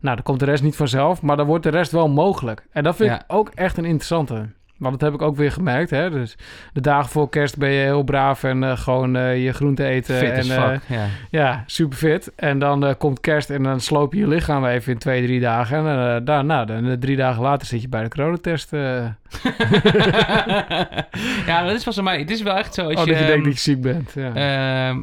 nou, dan komt de rest niet vanzelf, maar dan wordt de rest wel mogelijk. En dat vind Ja. ik ook echt een interessante. Want dat heb ik ook weer gemerkt. Hè? Dus de dagen voor kerst ben je heel braaf en eh, gewoon eh, je groente eten. Fit en, fuck, ja. ja, super fit. En dan komt kerst en dan sloop je je lichaam even in twee, drie dagen. En daar, nou, dan, eh, drie dagen later zit je bij de coronatest. [LAUGHS] ja, dat is zo. Maar het is wel echt zo. Als oh, je, dat je denkt ehm, dat je ziek bent. Ja.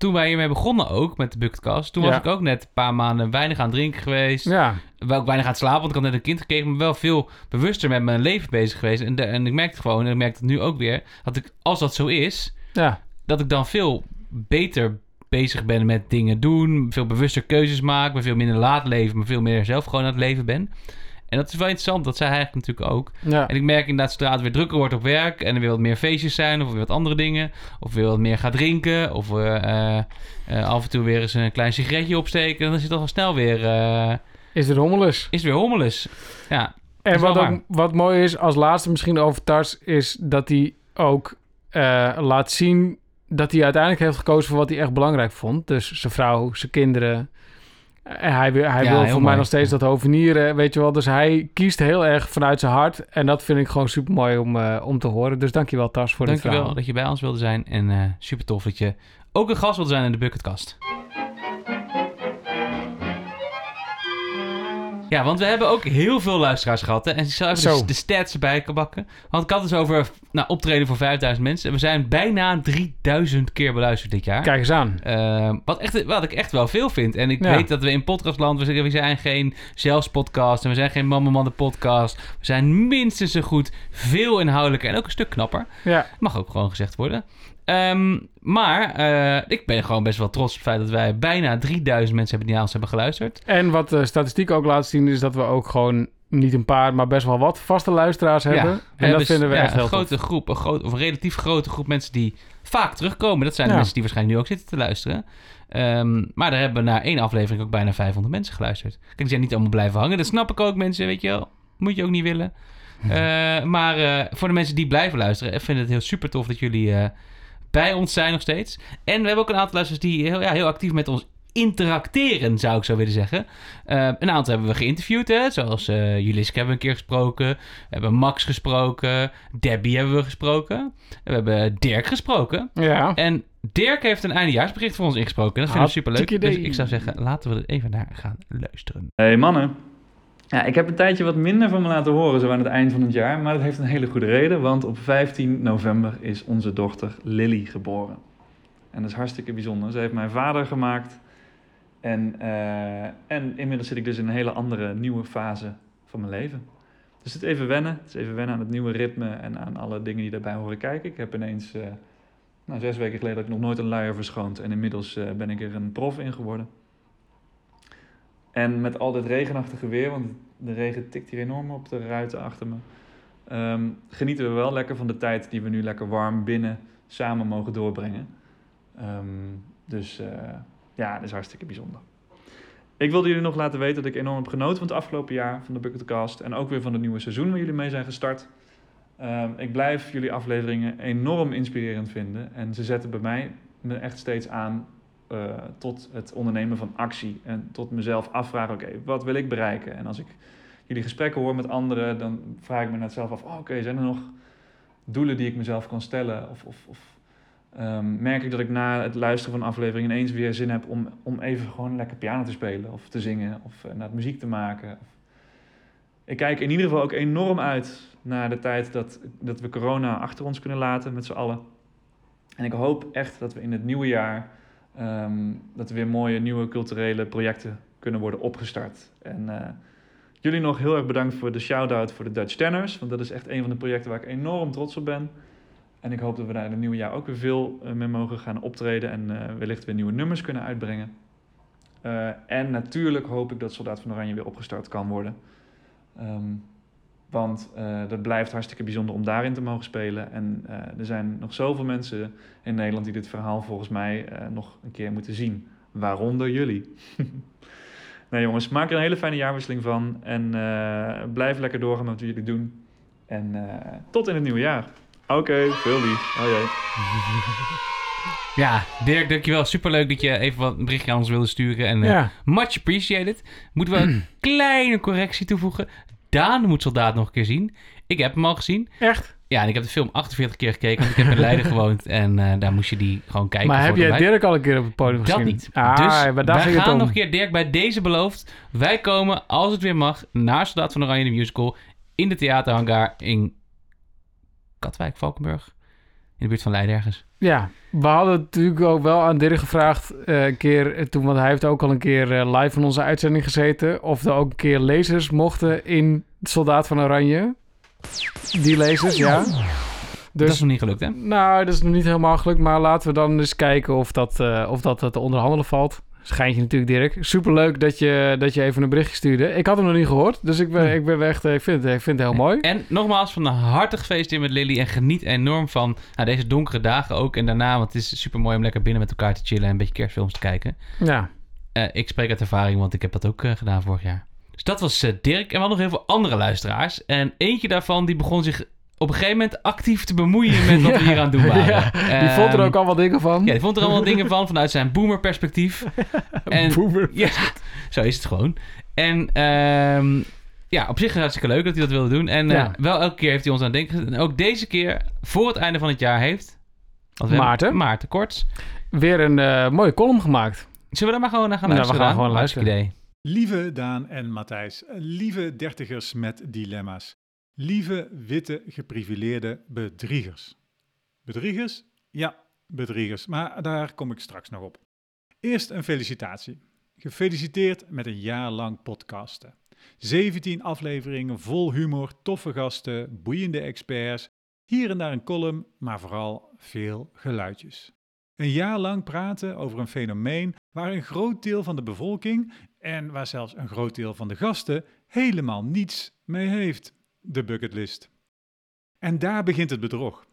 Toen wij hiermee begonnen ook met de Bucketcast, toen Ja. was ik ook net een paar maanden weinig aan het drinken geweest. ja, Wel ook weinig aan het slapen, want ik had net een kind gekregen, maar wel veel bewuster met mijn leven bezig geweest. En, de- en ik merkte gewoon, en ik merk het nu ook weer, dat ik, als dat zo is, ja, dat ik dan veel beter bezig ben met dingen doen, veel bewuster keuzes maak, me veel minder laat leven, maar veel meer zelf gewoon aan het leven ben. En dat is wel interessant, dat zei hij eigenlijk natuurlijk ook. ja. En ik merk inderdaad, zodra het weer drukker wordt op werk en er weer wat meer feestjes zijn, of weer wat andere dingen, of weer wat meer gaat drinken, of eh, eh, eh, af en toe weer eens een klein sigaretje opsteken, dan zit het al snel weer, eh, Is er hommeles. is het weer hommeles. Ja, En wat, ook, wat mooi is, als laatste misschien over Tars, is dat hij ook laat zien dat hij uiteindelijk heeft gekozen voor wat hij echt belangrijk vond. Dus zijn vrouw, zijn kinderen. En hij, wil- hij Ja, wil voor mij nog steeds dat hovenieren, weet je wel. Dus hij kiest heel erg vanuit zijn hart. En dat vind ik gewoon super mooi om, eh, om te horen. Dus dankjewel Tars voor dit dankjewel verhaal. dat je bij ons wilde zijn en eh super tof dat je ook een gast wilde zijn in de Bucketkast. Ja, want we hebben ook heel veel luisteraars gehad. Hè? En ik zal even Zo. de, de stats erbij bakken. Want ik had het dus over nou, optreden voor 5000 mensen. En we zijn bijna 3000 keer beluisterd dit jaar. Kijk eens aan. Eh, wat, echt, wat ik echt wel veel vind. En ik Ja. weet dat we in podcastland... We zijn, we zijn geen zelfspodcast en we zijn geen Mama Man de podcast. We zijn minstens zo goed, veel inhoudelijker en ook een stuk knapper. Ja, Mag ook gewoon gezegd worden. Ehm, maar eh, ik ben gewoon best wel trots op het feit dat wij bijna 3000 mensen hebben die naar ons hebben geluisterd. en wat de statistiek ook laat zien, is dat we ook gewoon niet een paar, maar best wel wat vaste luisteraars hebben. en hebben dat vinden we ja, echt heel een tof. grote groep, een, groot, of een relatief grote groep mensen die vaak terugkomen. Dat zijn de mensen die waarschijnlijk nu ook zitten te luisteren. Ehm, maar daar hebben we na één aflevering ook bijna 500 mensen geluisterd. Kijk, die zijn niet allemaal blijven hangen. Dat snap ik ook, mensen, weet je wel. Moet je ook niet willen. [LAUGHS] Eh, maar eh, voor de mensen die blijven luisteren, ik vind het heel super tof dat jullie bij ons zijn nog steeds. En we hebben ook een aantal luisteraars die heel, ja, heel actief met ons interacteren, zou ik zo willen zeggen. Eh, een aantal hebben we geïnterviewd, hè, zoals eh Juliske hebben we een keer gesproken. We hebben Max gesproken. Debbie hebben we gesproken. We hebben Dirk gesproken. Ja. En Dirk heeft een eindejaarsbericht voor ons ingesproken. Dat vind ik super leuk. Hartstikke Dus ik zou zeggen, laten we er even naar gaan luisteren. Hey mannen. Ja, ik heb een tijdje wat minder van me laten horen zo aan het eind van het jaar, maar dat heeft een hele goede reden, want op 15 november is onze dochter Lily geboren. En dat is hartstikke bijzonder. Ze heeft mijn vader gemaakt en, eh, en inmiddels zit ik dus in een hele andere nieuwe fase van mijn leven. Dus het even wennen. Het is even wennen aan het nieuwe ritme en aan alle dingen die daarbij horen kijken. Ik heb ineens, eh, nou, zes weken geleden had ik nog nooit een luier verschoond en inmiddels eh, ben ik er een prof in geworden. En met al dit regenachtige weer, want de regen tikt hier enorm op de ruiten achter me, ehm, genieten we wel lekker van de tijd die we nu lekker warm binnen samen mogen doorbrengen. Ehm, dus eh, ja, dat is hartstikke bijzonder. Ik wilde jullie nog laten weten dat ik enorm heb genoten van het afgelopen jaar van de Bucketcast en ook weer van het nieuwe seizoen waar jullie mee zijn gestart. Ehm, ik blijf jullie afleveringen enorm inspirerend vinden en ze zetten bij mij me echt steeds aan eh, tot het ondernemen van actie. En tot mezelf afvragen, oké, wat wil ik bereiken? En als ik jullie gesprekken hoor met anderen, dan vraag ik me net zelf af, oh, oké, zijn er nog doelen die ik mezelf kan stellen? Of, of, of ehm, merk ik dat ik na het luisteren van een aflevering ineens weer zin heb om, om even gewoon lekker piano te spelen of te zingen of uh, naar het muziek te maken? Ik kijk in ieder geval ook enorm uit naar de tijd dat, dat we corona achter ons kunnen laten met z'n allen. En ik hoop echt dat we in het nieuwe jaar Um, dat er weer mooie nieuwe culturele projecten kunnen worden opgestart. En uh, jullie nog heel erg bedankt voor de shout-out voor de Dutch Tenners. Want dat is echt een van de projecten waar ik enorm trots op ben. En ik hoop dat we daar in het nieuwe jaar ook weer veel uh, mee mogen gaan optreden. En uh, wellicht weer nieuwe nummers kunnen uitbrengen. En natuurlijk hoop ik dat Soldaat van Oranje weer opgestart kan worden. Um, want uh, dat blijft hartstikke bijzonder om daarin te mogen spelen. En uh, er zijn nog zoveel mensen in Nederland die dit verhaal volgens mij uh, nog een keer moeten zien. Waaronder jullie. [LAUGHS] nou jongens, maak er een hele fijne jaarwisseling van. En uh, blijf lekker doorgaan met wat jullie doen. En uh, tot in het nieuwe jaar. Oké, okay, veel lief. Hoi hoi. [LAUGHS] Ja, Dirk, dankjewel. Superleuk dat je even wat een berichtje aan ons wilde sturen. En eh, much appreciated. Moeten we een [CLEARS THROAT] kleine correctie toevoegen. Daan moet Soldaat nog een keer zien. Ik heb hem al gezien. Echt? Ja, en ik heb de film 48 keer gekeken, want ik heb in Leiden [LAUGHS] gewoond. En eh, daar moest je die gewoon kijken. maar heb voor jij Dirk al een keer op het podium Dat gezien? niet. Ah, dus maar daar wij ging het gaan om. nog een keer, Dirk, bij deze beloofd. Wij komen, als het weer mag, naar Soldaat van Oranje, de musical. In de theaterhangar in Katwijk, Valkenburg. In de buurt van Leiden ergens. Ja, we hadden natuurlijk ook wel aan Dirk gevraagd eh, een keer, eh, toen, want hij heeft ook al een keer eh, live in onze uitzending gezeten, of er ook een keer lezers mochten in Soldaat van Oranje. Die lezers, ja. dat is Dus, nog niet gelukt, hè? nou, dat is nog niet helemaal gelukt, maar laten we dan eens kijken of dat, of dat te onderhandelen valt. Schijntje natuurlijk, Dirk. Superleuk dat je, dat je even een berichtje stuurde. Ik had hem nog niet gehoord, dus ik ben, ik ben echt, eh, ik vind het, ik vind het heel mooi. En nogmaals, van harte gefeliciteerd met Lily. En geniet enorm van nou, deze donkere dagen ook. En daarna, want het is super mooi om lekker binnen met elkaar te chillen en een beetje kerstfilms te kijken. Ja, Eh, ik spreek uit ervaring, want ik heb dat ook eh, gedaan vorig jaar. Dus dat was eh, Dirk. En we hadden nog heel veel andere luisteraars. En eentje daarvan die begon zich op een gegeven moment actief te bemoeien met wat we [LAUGHS] hier aan het doen waren. Ja, die vond er Ehm, ook al wat dingen van. Ja, die vond er allemaal dingen van vanuit zijn boomer-perspectief. [LAUGHS] En Boomer. ja, zo is het gewoon. En ehm, ja, op zich hartstikke leuk dat hij dat wilde doen. En eh, wel elke keer heeft hij ons aan het denken gezet. En ook deze keer, voor het einde van het jaar, heeft... Maarten. Maarten Korts. Weer een eh, mooie column gemaakt. Zullen we daar maar gewoon naar gaan Ja, we luisteren? gaan gewoon Hartstikke idee. Lieve Daan en Matthijs, lieve dertigers met dilemma's, lieve witte geprivileerde bedriegers. Bedriegers? Ja, bedriegers, maar daar kom ik straks nog op. Eerst een felicitatie. Gefeliciteerd met een jaar lang podcasten. 17 afleveringen vol humor, toffe gasten, boeiende experts, hier en daar een column, maar vooral veel geluidjes. Een jaar lang praten over een fenomeen waar een groot deel van de bevolking en waar zelfs een groot deel van de gasten helemaal niets mee heeft: de bucketlist. En daar begint het bedrog.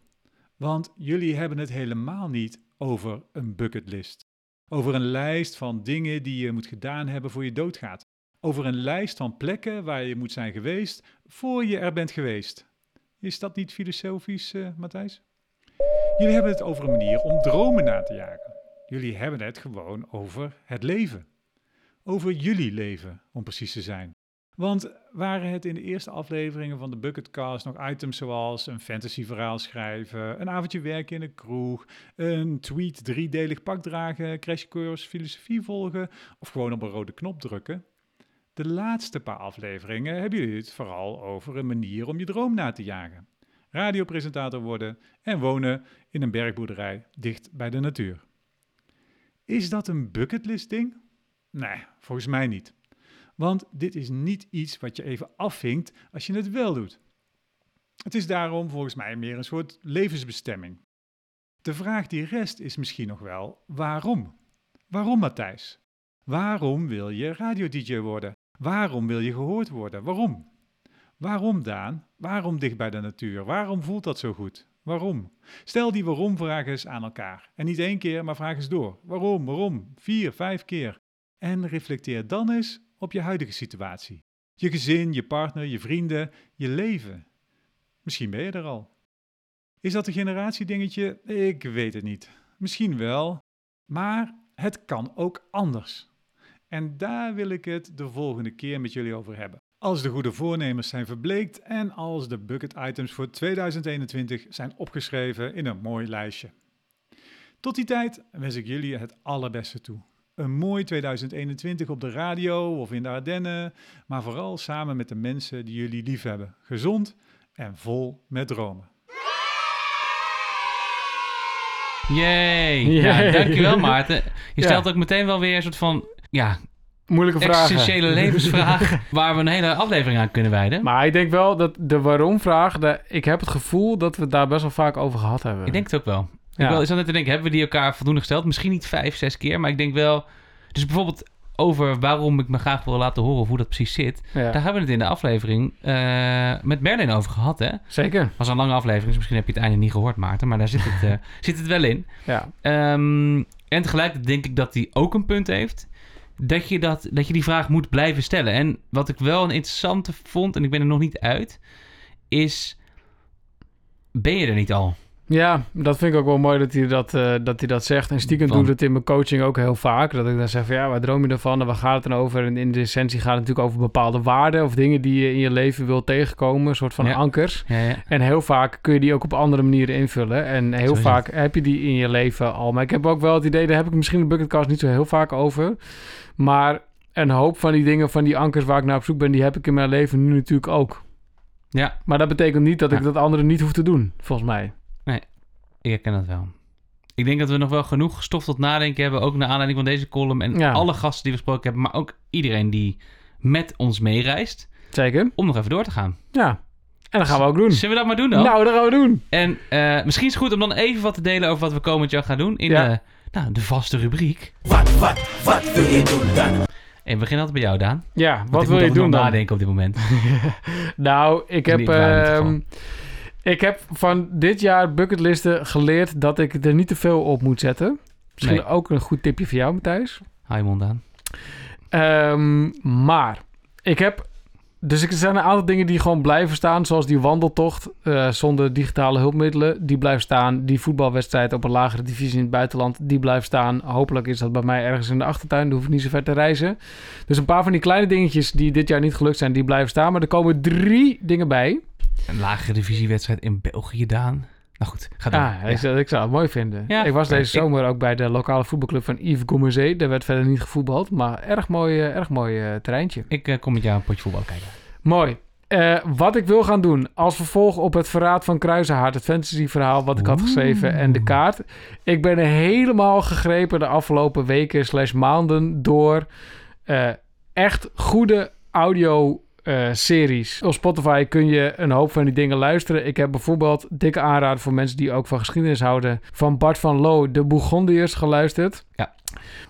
Want jullie hebben het helemaal niet over een bucketlist. Over een lijst van dingen die je moet gedaan hebben voor je doodgaat. Over een lijst van plekken waar je moet zijn geweest voor je er bent geweest. Is dat niet filosofisch, eh, Matthijs? Jullie hebben het over een manier om dromen na te jagen. Jullie hebben het gewoon over het leven. Over jullie leven, om precies te zijn. Want waren het in de eerste afleveringen van de Bucketcast nog items zoals een fantasyverhaal schrijven, een avondje werken in een kroeg, een tweet driedelig pak dragen, crashcourse filosofie volgen of gewoon op een rode knop drukken? De laatste paar afleveringen hebben jullie het vooral over een manier om je droom na te jagen. Radiopresentator worden en wonen in een bergboerderij dicht bij de natuur. Is dat een bucketlist ding? Nee, volgens mij niet. Want dit is niet iets wat je even afvinkt als je het wel doet. Het is daarom volgens mij meer een soort levensbestemming. De vraag die rest is misschien nog wel waarom? Waarom Matthijs? Waarom wil je radio-dj worden? Waarom wil je gehoord worden? Waarom? Waarom Daan? Waarom dicht bij de natuur? Waarom voelt dat zo goed? Waarom? Stel die waarom-vragen eens aan elkaar. En niet één keer, maar vraag eens door. Waarom? Waarom? Vier, vijf keer. En reflecteer dan eens op je huidige situatie. Je gezin, je partner, je vrienden, je leven. Misschien ben je er al. Is dat een generatiedingetje? Ik weet het niet. Misschien wel. Maar het kan ook anders. En daar wil ik het de volgende keer met jullie over hebben. Als de goede voornemens zijn verbleekt en als de bucket items voor 2021 zijn opgeschreven in een mooi lijstje. Tot die tijd wens ik jullie het allerbeste toe. Een mooi 2021 op de radio of in de Ardennen, maar vooral samen met de mensen die jullie lief hebben. Gezond en vol met dromen. Yay. Yay. Ja, dankjewel [LAUGHS] Maarten. Je Ja. stelt ook meteen wel weer een soort van... Ja, Moeilijke vragen. existentiële [LAUGHS] levensvraag... waar we een hele aflevering aan kunnen wijden. Maar ik denk wel dat de waarom-vraag, de- ik heb het gevoel dat we het daar best wel vaak over gehad hebben. Ik denk het ook wel. Ja. Ik wel, is dan net te denken, hebben we die elkaar voldoende gesteld? Misschien niet vijf, zes keer, maar ik denk wel... Dus bijvoorbeeld over waarom ik me graag wil laten horen of hoe dat precies zit. Ja. Daar hebben we het in de aflevering eh, met Merlin over gehad, hè? Zeker, was een lange aflevering, dus misschien heb je het einde niet gehoord, Maarten. Maar daar zit het, eh, [LAUGHS] zit het wel in. ja. Ehm, en tegelijkertijd denk ik dat hij ook een punt heeft. Dat je, dat, dat je die vraag moet blijven stellen. En wat ik wel een interessante vond, en ik ben er nog niet uit, is... Ben je er niet al? Ja, dat vind ik ook wel mooi dat hij dat, eh, dat, hij dat zegt. En stiekem doe ik het in mijn coaching ook heel vaak. Dat ik dan zeg van ja, waar droom je ervan en waar gaat het dan over? En in de essentie gaat het natuurlijk over bepaalde waarden of dingen die je in je leven wil tegenkomen. Een soort van Ja. ankers. Ja, ja. En heel vaak kun je die ook op andere manieren invullen. En heel vaak heb je die in je leven al. Maar ik heb ook wel het idee, daar heb ik misschien de bucketcast niet zo heel vaak over. Maar een hoop van die dingen, van die ankers waar ik naar op zoek ben, die heb ik in mijn leven nu natuurlijk ook. Ja, Maar dat betekent niet dat ik dat andere niet hoef te doen, volgens mij. Ik herken dat wel. Ik denk dat we nog wel genoeg stof tot nadenken hebben, ook naar aanleiding van deze column en Ja. alle gasten die we gesproken hebben, maar ook iedereen die met ons meereist, Zeker. om nog even door te gaan. Ja. En dat gaan we ook doen. Zullen we dat maar doen dan? Nou, dat gaan we doen. En eh, misschien is het goed om dan even wat te delen over wat we komend jaar gaan doen in Ja. de, nou, de vaste rubriek. Wat, wat, wat wil je doen dan? En we beginnen altijd bij jou, Daan. Ja, wat wil je doen dan? nadenken op dit moment. [LAUGHS] Nou, ik heb, ik heb van dit jaar bucketlisten geleerd dat ik er niet te veel op moet zetten. Misschien Nee. ook een goed tipje voor jou, Matthijs. Hi, mond aan. Ehm, maar ik heb. Dus er zijn een aantal dingen die gewoon blijven staan, zoals die wandeltocht eh, zonder digitale hulpmiddelen. Die blijft staan. Die voetbalwedstrijd op een lagere divisie in het buitenland, die blijft staan. Hopelijk is dat bij mij ergens in de achtertuin. Dan hoef ik niet zo ver te reizen. Dus een paar van die kleine dingetjes die dit jaar niet gelukt zijn, die blijven staan. Maar er komen drie dingen bij. Een lagere divisiewedstrijd in België, Daan. Nou goed, ga door. Ah, Ja. ik, zou, ik zou het mooi vinden. Ja, ik was deze zomer ook bij de lokale voetbalclub van Yves Gommezee. Daar werd verder niet gevoetbald, maar erg mooi, eh, erg mooi eh, terreintje. Ik eh, kom met jou een potje voetbal kijken. Mooi. Eh, wat ik wil gaan doen als vervolg op het verraad van Kruisenhaard, het fantasyverhaal wat ik had geschreven en de kaart. Ik ben helemaal gegrepen de afgelopen weken slash maanden door eh, echt goede audio eh, series. Op Spotify kun je een hoop van die dingen luisteren. Ik heb bijvoorbeeld dikke aanraden voor mensen die ook van geschiedenis houden. Van Bart van Loo, de Bourgondiërs geluisterd. Ja.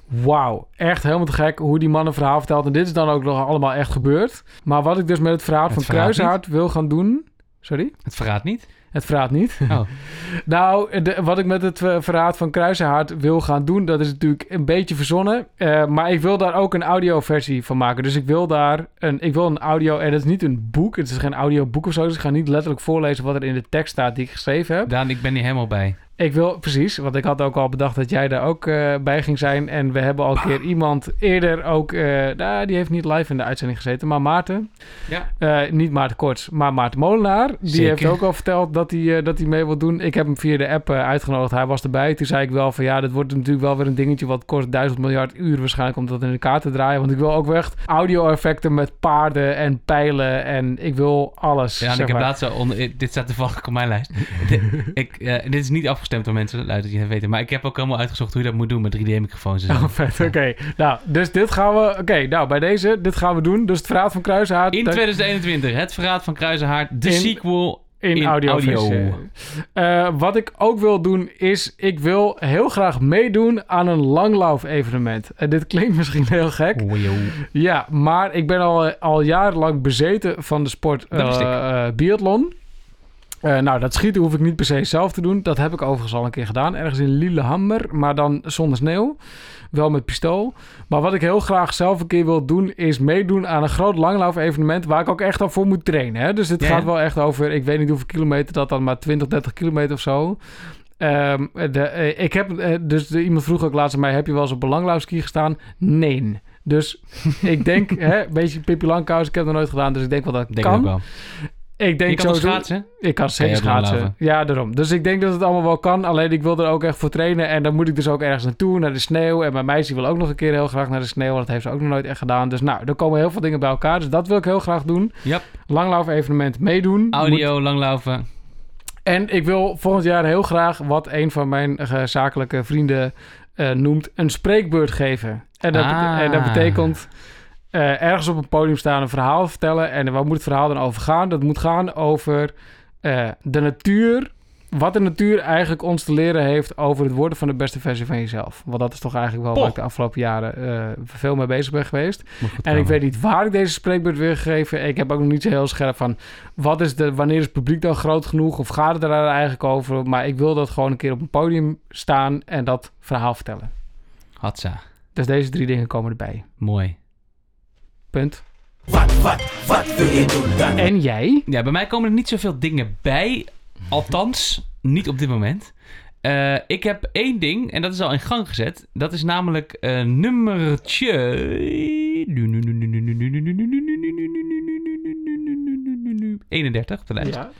Wauw, echt helemaal te gek hoe die man een verhaal vertelt. En dit is dan ook nog allemaal echt gebeurd. Maar wat ik dus met het verhaal Het van Kruishaard wil gaan doen... Sorry? Het verraadt niet. Het verraadt niet. Oh. [LAUGHS] nou, de- wat ik met het eh, verraad van Kruisenhaard wil gaan doen, dat is natuurlijk een beetje verzonnen. Eh, maar ik wil daar ook een audioversie van maken. Dus ik wil daar een, ik wil een audio, en het is niet een boek, het is geen audioboek of zo. Dus ik ga niet letterlijk voorlezen wat er in de tekst staat die ik geschreven heb. Daan, ik ben hier helemaal bij. Ik wil, precies, want ik had ook al bedacht dat jij daar ook eh, bij ging zijn. En we hebben al een keer iemand eerder ook, nou, die heeft niet live in de uitzending gezeten, maar Maarten. Ja. Eh, niet Maarten Korts, maar Maarten Molenaar. Die Zeker. heeft ook al verteld dat hij, dat hij mee wil doen. Ik heb hem via de app uitgenodigd. Hij was erbij. Toen zei ik wel van ja, dit wordt natuurlijk wel weer een dingetje wat kost duizend miljard uur waarschijnlijk om dat in elkaar te draaien. Want ik wil ook echt audio-effecten met paarden en pijlen en ik wil alles. Ja, en ik heb laatst eh, Dit staat toevallig op mijn lijst. Ik, eh, dit is niet afgestemd door mensen, luid dat je het weten. Maar ik heb ook helemaal uitgezocht hoe je dat moet doen met 3D-microfoons en zo. Oh, vet. Oké. Nou, dus dit gaan we... Oké, nou, bij deze, dit gaan we doen. Dus het verhaal van Kruishaard... In dat- 2021, het verraad van Kruisenhaard, de In- sequel in, in audio. audio. Eh, wat ik ook wil doen is, ik wil heel graag meedoen aan een langlauf-evenement. En dit klinkt misschien heel gek. Wow. Ja, maar ik ben al, al jarenlang bezeten van de sport eh, eh, biathlon. Eh, nou, dat schieten hoef ik niet per se zelf te doen. Dat heb ik overigens al een keer gedaan. Ergens in Lillehammer, maar dan zonder sneeuw. Wel met pistool. Maar wat ik heel graag zelf een keer wil doen... is meedoen aan een groot langlauf-evenement... waar ik ook echt al voor moet trainen. Hè? Dus Ja, gaat wel echt over... ik weet niet hoeveel kilometer dat dan... maar 20, 30 kilometer of zo. Ehm, de, eh, ik heb, eh, dus de, iemand vroeg ook laatst aan mij... heb je wel eens op een langlaufski gestaan? Nee. Dus [LAUGHS] ik denk... hè, een beetje Pippi Langkous. Ik heb dat nooit gedaan, dus ik denk wel dat Ik denk kan. ook wel. Ik denk Je kan schaatsen? ik kan zeker schaatsen. Ja, daarom. Dus ik denk dat het allemaal wel kan. Alleen ik wil er ook echt voor trainen. En dan moet ik dus ook ergens naartoe, naar de sneeuw. En mijn meisje wil ook nog een keer heel graag naar de sneeuw. Want dat heeft ze ook nog nooit echt gedaan. Dus nou, er komen heel veel dingen bij elkaar. Dus dat wil ik heel graag doen. Yep. Langlauf evenement meedoen. Moet- Audio, langlaufen. En ik wil volgend jaar heel graag, wat een van mijn eh, zakelijke vrienden eh, noemt, een spreekbeurt geven. En dat, Ah. en dat betekent eh, ergens op een podium staan, een verhaal vertellen. En waar moet het verhaal dan over gaan? Dat moet gaan over eh, de natuur. Wat de natuur eigenlijk ons te leren heeft over het worden van de beste versie van jezelf. Want dat is toch eigenlijk wel waar ik de afgelopen jaren eh, veel mee bezig ben geweest. En ik weet niet waar ik deze spreekbeurt wil geven. Ik heb ook nog niet zo heel scherp van... Wat is de, wanneer is het publiek dan groot genoeg? Of gaat het er eigenlijk over? Maar ik wil dat gewoon een keer op een podium staan... en dat verhaal vertellen. Hatsa. Dus deze drie dingen komen erbij. Mooi. Punt. Wat, wat, wat wil je doen dan? En jij? Ja, bij mij komen er niet zoveel dingen bij. Althans, niet op dit moment. Eh, ik heb één ding, en dat is al in gang gezet. Dat is namelijk eh nummertje... 31 op de lijst. Ja.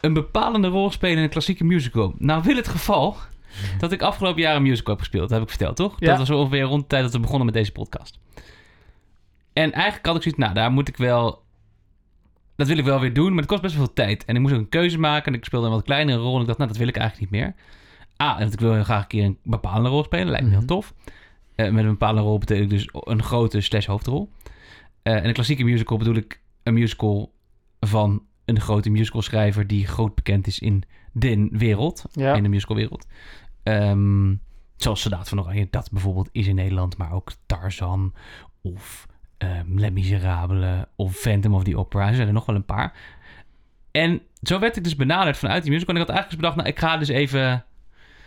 Een bepalende rol spelen in een klassieke musical. Nou wil het geval dat ik afgelopen jaar een musical heb gespeeld. Dat heb ik verteld, toch? Ja. Dat was ongeveer rond de tijd dat we begonnen met deze podcast. En eigenlijk had ik zoiets, nou, daar moet ik wel... Dat wil ik wel weer doen, maar het kost best wel veel tijd. En ik moest ook een keuze maken en ik speelde een wat kleinere rol. En ik dacht, nou, dat wil ik eigenlijk niet meer. Ah, want ik wil heel graag een keer een bepalende rol spelen. Lijkt me heel Mhm. tof. Eh, met een bepaalde rol betekent dus een grote slash hoofdrol. Eh, en een klassieke musical bedoel ik een musical van een grote musicalschrijver die groot bekend is in de wereld, Ja. in de musicalwereld. Ehm zoals Soldaat van Oranje, dat bijvoorbeeld is in Nederland, maar ook Tarzan of ehm Les Miserables of Phantom of the Opera. Er zijn er nog wel een paar. En zo werd ik dus benaderd vanuit die musical. En ik had eigenlijk dus bedacht, nou, ik ga dus even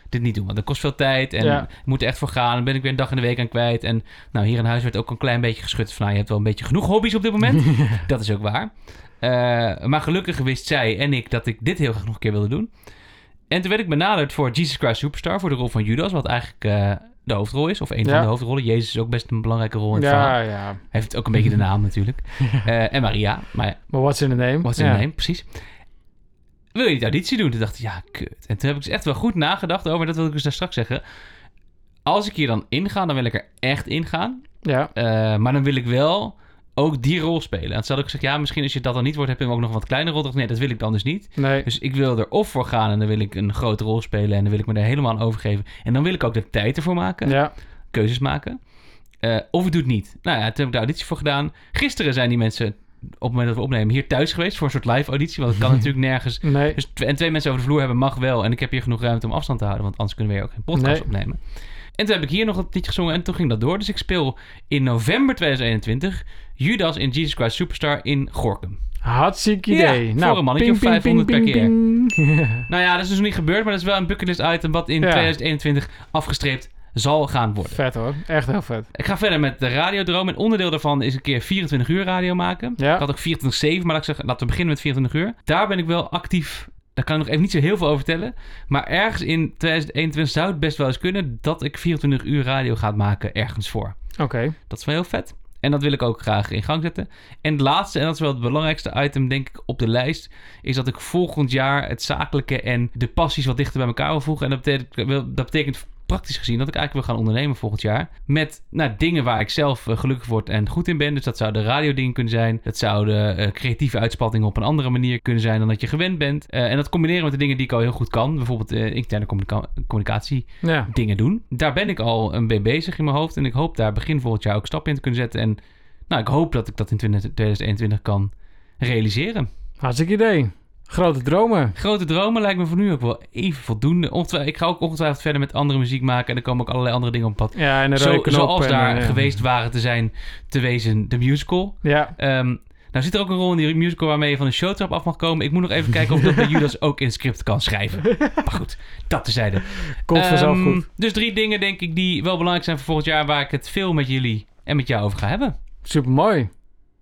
dit niet doen, want dat kost veel tijd en Ja. ik moet er echt voor gaan. Dan ben ik weer een dag in de week aan kwijt. En nou, hier in huis werd ook een klein beetje geschud van, nou, je hebt wel een beetje genoeg hobby's op dit moment. [LAUGHS] dat is ook waar. Eh, maar gelukkig wist zij en ik dat ik dit heel graag nog een keer wilde doen. En toen werd ik benaderd voor Jesus Christ Superstar, voor de rol van Judas, wat eigenlijk eh, de hoofdrol is, of een Ja. van de hoofdrollen. Jezus is ook best een belangrijke rol in het verhaal. Ja, Hij ja. heeft ook een beetje de naam natuurlijk. [LAUGHS] Eh, en Maria, maar what's in the name? wat is ja. de naam? Precies. Wil je niet auditie doen? Toen dacht ik, ja, kut. En toen heb ik dus echt wel goed nagedacht over, dat wil ik dus daar straks zeggen. Als ik hier dan inga, dan wil ik er echt ingaan. Ja. Eh, maar dan wil ik wel ook die rol spelen. En toen had ik gezegd, ja, misschien als je dat dan niet wordt, heb je ook nog een wat kleinere rol. Nee, dat wil ik dan dus niet. Nee. Dus ik wil er of voor gaan en dan wil ik een grote rol spelen en dan wil ik me er helemaal aan overgeven. En dan wil ik ook de tijd ervoor maken, Ja. keuzes maken. Eh, of ik doe het niet. Nou ja, toen heb ik de auditie voor gedaan. Gisteren zijn die mensen, op het moment dat we opnemen, hier thuis geweest voor een soort live auditie. Want het kan [LAUGHS] natuurlijk nergens. Nee. Dus en twee mensen over de vloer hebben mag wel. En ik heb hier genoeg ruimte om afstand te houden, want anders kunnen we hier ook geen podcast Nee. opnemen. En toen heb ik hier nog een liedje gezongen en toen ging dat door. Dus ik speel in november 2021 Judas in Jesus Christ Superstar in Gorkum. Hartstikke Ja, idee. voor nou, een mannetje ping, of ping, 500 per ping, ping. [LAUGHS] Nou ja, dat is dus nog niet gebeurd, maar dat is wel een bucketlist item wat in Ja. 2021 afgestreept zal gaan worden. vet hoor. Echt heel vet. Ik ga verder met de radiodroom. En onderdeel daarvan is een keer 24 uur radio maken. Ja. Ik had ook 24-7, maar laat ik zeggen, laten we beginnen met 24 uur. Daar ben ik wel actief. Daar kan ik nog even niet zo heel veel over vertellen. Maar ergens in 2021 zou het best wel eens kunnen dat ik 24 uur radio ga maken ergens voor. Oké. Dat is wel heel vet. En dat wil ik ook graag in gang zetten. En het laatste, en dat is wel het belangrijkste item, denk ik, op de lijst, is dat ik volgend jaar het zakelijke en de passies wat dichter bij elkaar wil voegen. En dat betekent, dat betekent praktisch gezien dat ik eigenlijk wil gaan ondernemen volgend jaar. Met nou, dingen waar ik zelf eh, gelukkig word en goed in ben. Dus dat zouden radiodingen kunnen zijn. Dat zouden eh, creatieve uitspattingen op een andere manier kunnen zijn dan dat je gewend bent. Eh, en dat combineren met de dingen die ik al heel goed kan. Bijvoorbeeld interne communica- communicatie Ja. dingen doen. Daar ben ik al een mee bezig in mijn hoofd. En ik hoop daar begin volgend jaar ook stappen in te kunnen zetten. En nou, ik hoop dat ik dat in 20 2021 kan realiseren. Hartstikke idee. Grote dromen. Grote dromen lijkt me voor nu ook wel even voldoende. Ongetwij- ik ga ook ongetwijfeld verder met andere muziek maken. En er komen ook allerlei andere dingen op pad. Ja, en een Zo, zoals en, daar eh, geweest waren te zijn te wezen de musical. Ja. Ehm, nou zit er ook een rol in die musical waarmee je van de showtrap af mag komen. Ik moet nog even kijken of ik dat bij [LAUGHS] Judas ook in script kan schrijven. Maar goed, dat tezijde. Komt vanzelf Ehm, goed. Dus drie dingen denk ik die wel belangrijk zijn voor volgend jaar... waar ik het veel met jullie en met jou over ga hebben. Super mooi.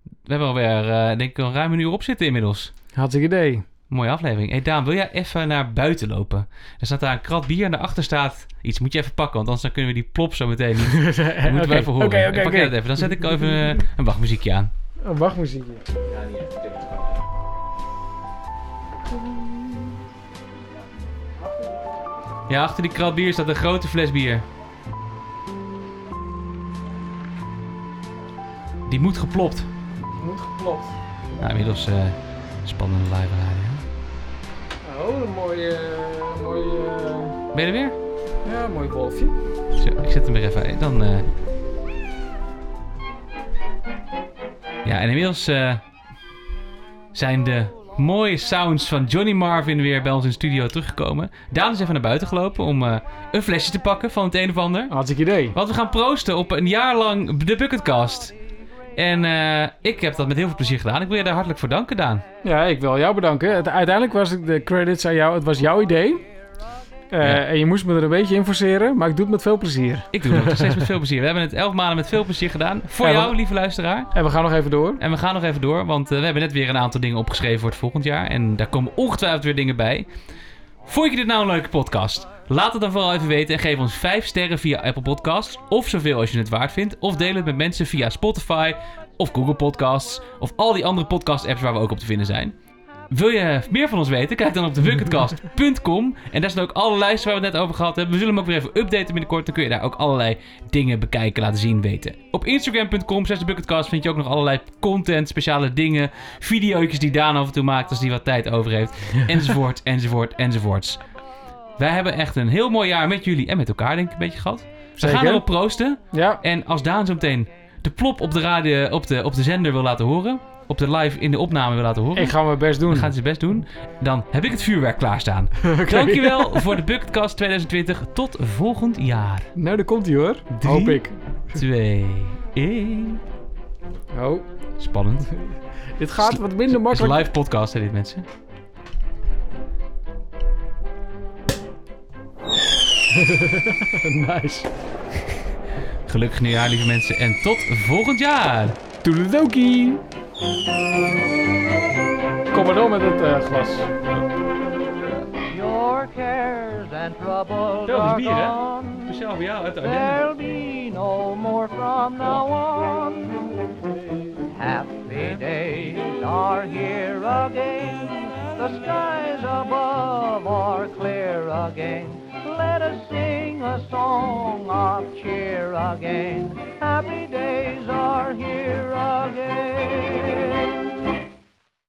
We hebben alweer, eh denk ik, een ruim een uur op zitten inmiddels. Hartstikke idee. Mooie aflevering. Hey Daan, wil jij even naar buiten lopen? Er staat daar een krat bier en daarachter staat iets. Moet je even pakken, want anders dan kunnen we die plop zo meteen niet. [LAUGHS] Moeten we even horen. Oké, Pak jij oké. dat even. Dan zet ik even eh, een wachtmuziekje aan. Een wachtmuziekje. Ja, achter die krat bier staat een grote fles bier. Die moet geplopt. Moet geklopt. Nou, inmiddels eh, spannende live. Oh, een mooie... mooie Ben je er weer? ja, mooi wolfje. Zo, ik zet hem er even in. Dan, eh. Ja, en inmiddels eh, zijn de mooie sounds van Johnny Marvin weer bij ons in de studio teruggekomen. Daan is even naar buiten gelopen om eh, een flesje te pakken van het een of ander. Hartstikke idee. Want we gaan proosten op een jaar lang de Bucketcast. En eh, ik heb dat met heel veel plezier gedaan. Ik wil je daar hartelijk voor danken, Daan. Ja, ik wil jou bedanken. Uiteindelijk was het de credits aan jou. Het was jouw idee. Eh, Ja. En je moest me er een beetje in forceren, maar ik doe het met veel plezier. Ik doe het nog steeds met veel plezier. We hebben het elf maanden met veel plezier gedaan. Voor jou, lieve luisteraar. En we gaan nog even door. En we gaan nog even door, want eh, we hebben net weer een aantal dingen opgeschreven voor het volgend jaar. En daar komen ongetwijfeld weer dingen bij. Vond je dit nou een leuke podcast? Laat het dan vooral even weten en geef ons 5 sterren via Apple Podcasts. Of zoveel als je het waard vindt. Of deel het met mensen via Spotify of Google Podcasts. Of al die andere podcast apps waar we ook op te vinden zijn. Wil je meer van ons weten? Kijk dan op thebucketcast.com. En daar staan ook alle lijsten waar we het net over gehad hebben. We zullen hem ook weer even updaten binnenkort. Dan kun je daar ook allerlei dingen bekijken, laten zien, weten. Op instagram.com thebucketcast vind je ook nog allerlei content, speciale dingen. Video's die Daan af en toe maakt als hij wat tijd over heeft. [LAUGHS] Enzovoort, enzovoort, enzovoorts. Wij hebben echt een heel mooi jaar met jullie en met elkaar denk ik een beetje gehad. We gaan erop proosten. Ja, En als Daan zo meteen de plop op de, radio, op de, op de zender wil laten horen... op de live in de opname wil laten horen... ik ga mijn best doen. Dan gaat zijn best doen. Dan heb ik het vuurwerk klaarstaan. [LAUGHS] Oké. Dankjewel voor de Bucketcast 2020. Tot volgend jaar. Nou, daar komt hij hoor. Drie. Hoop ik. 2, 1. Oh, Spannend. [LAUGHS] dit gaat wat minder Het is een makkelijk. live podcast, hè, dit mensen. [LAUGHS] nice. Gelukkig nieuwjaar, lieve mensen. En tot volgend jaar. Toedeledokie. Kom maar door met het eh, glas. Your cares and troubles die bier, hè? gone. Speciaal voor jou uit de There'll be no more from now on. Happy days are here again. The skies above are clear again. let us sing a song of cheer again. Happy days are here again.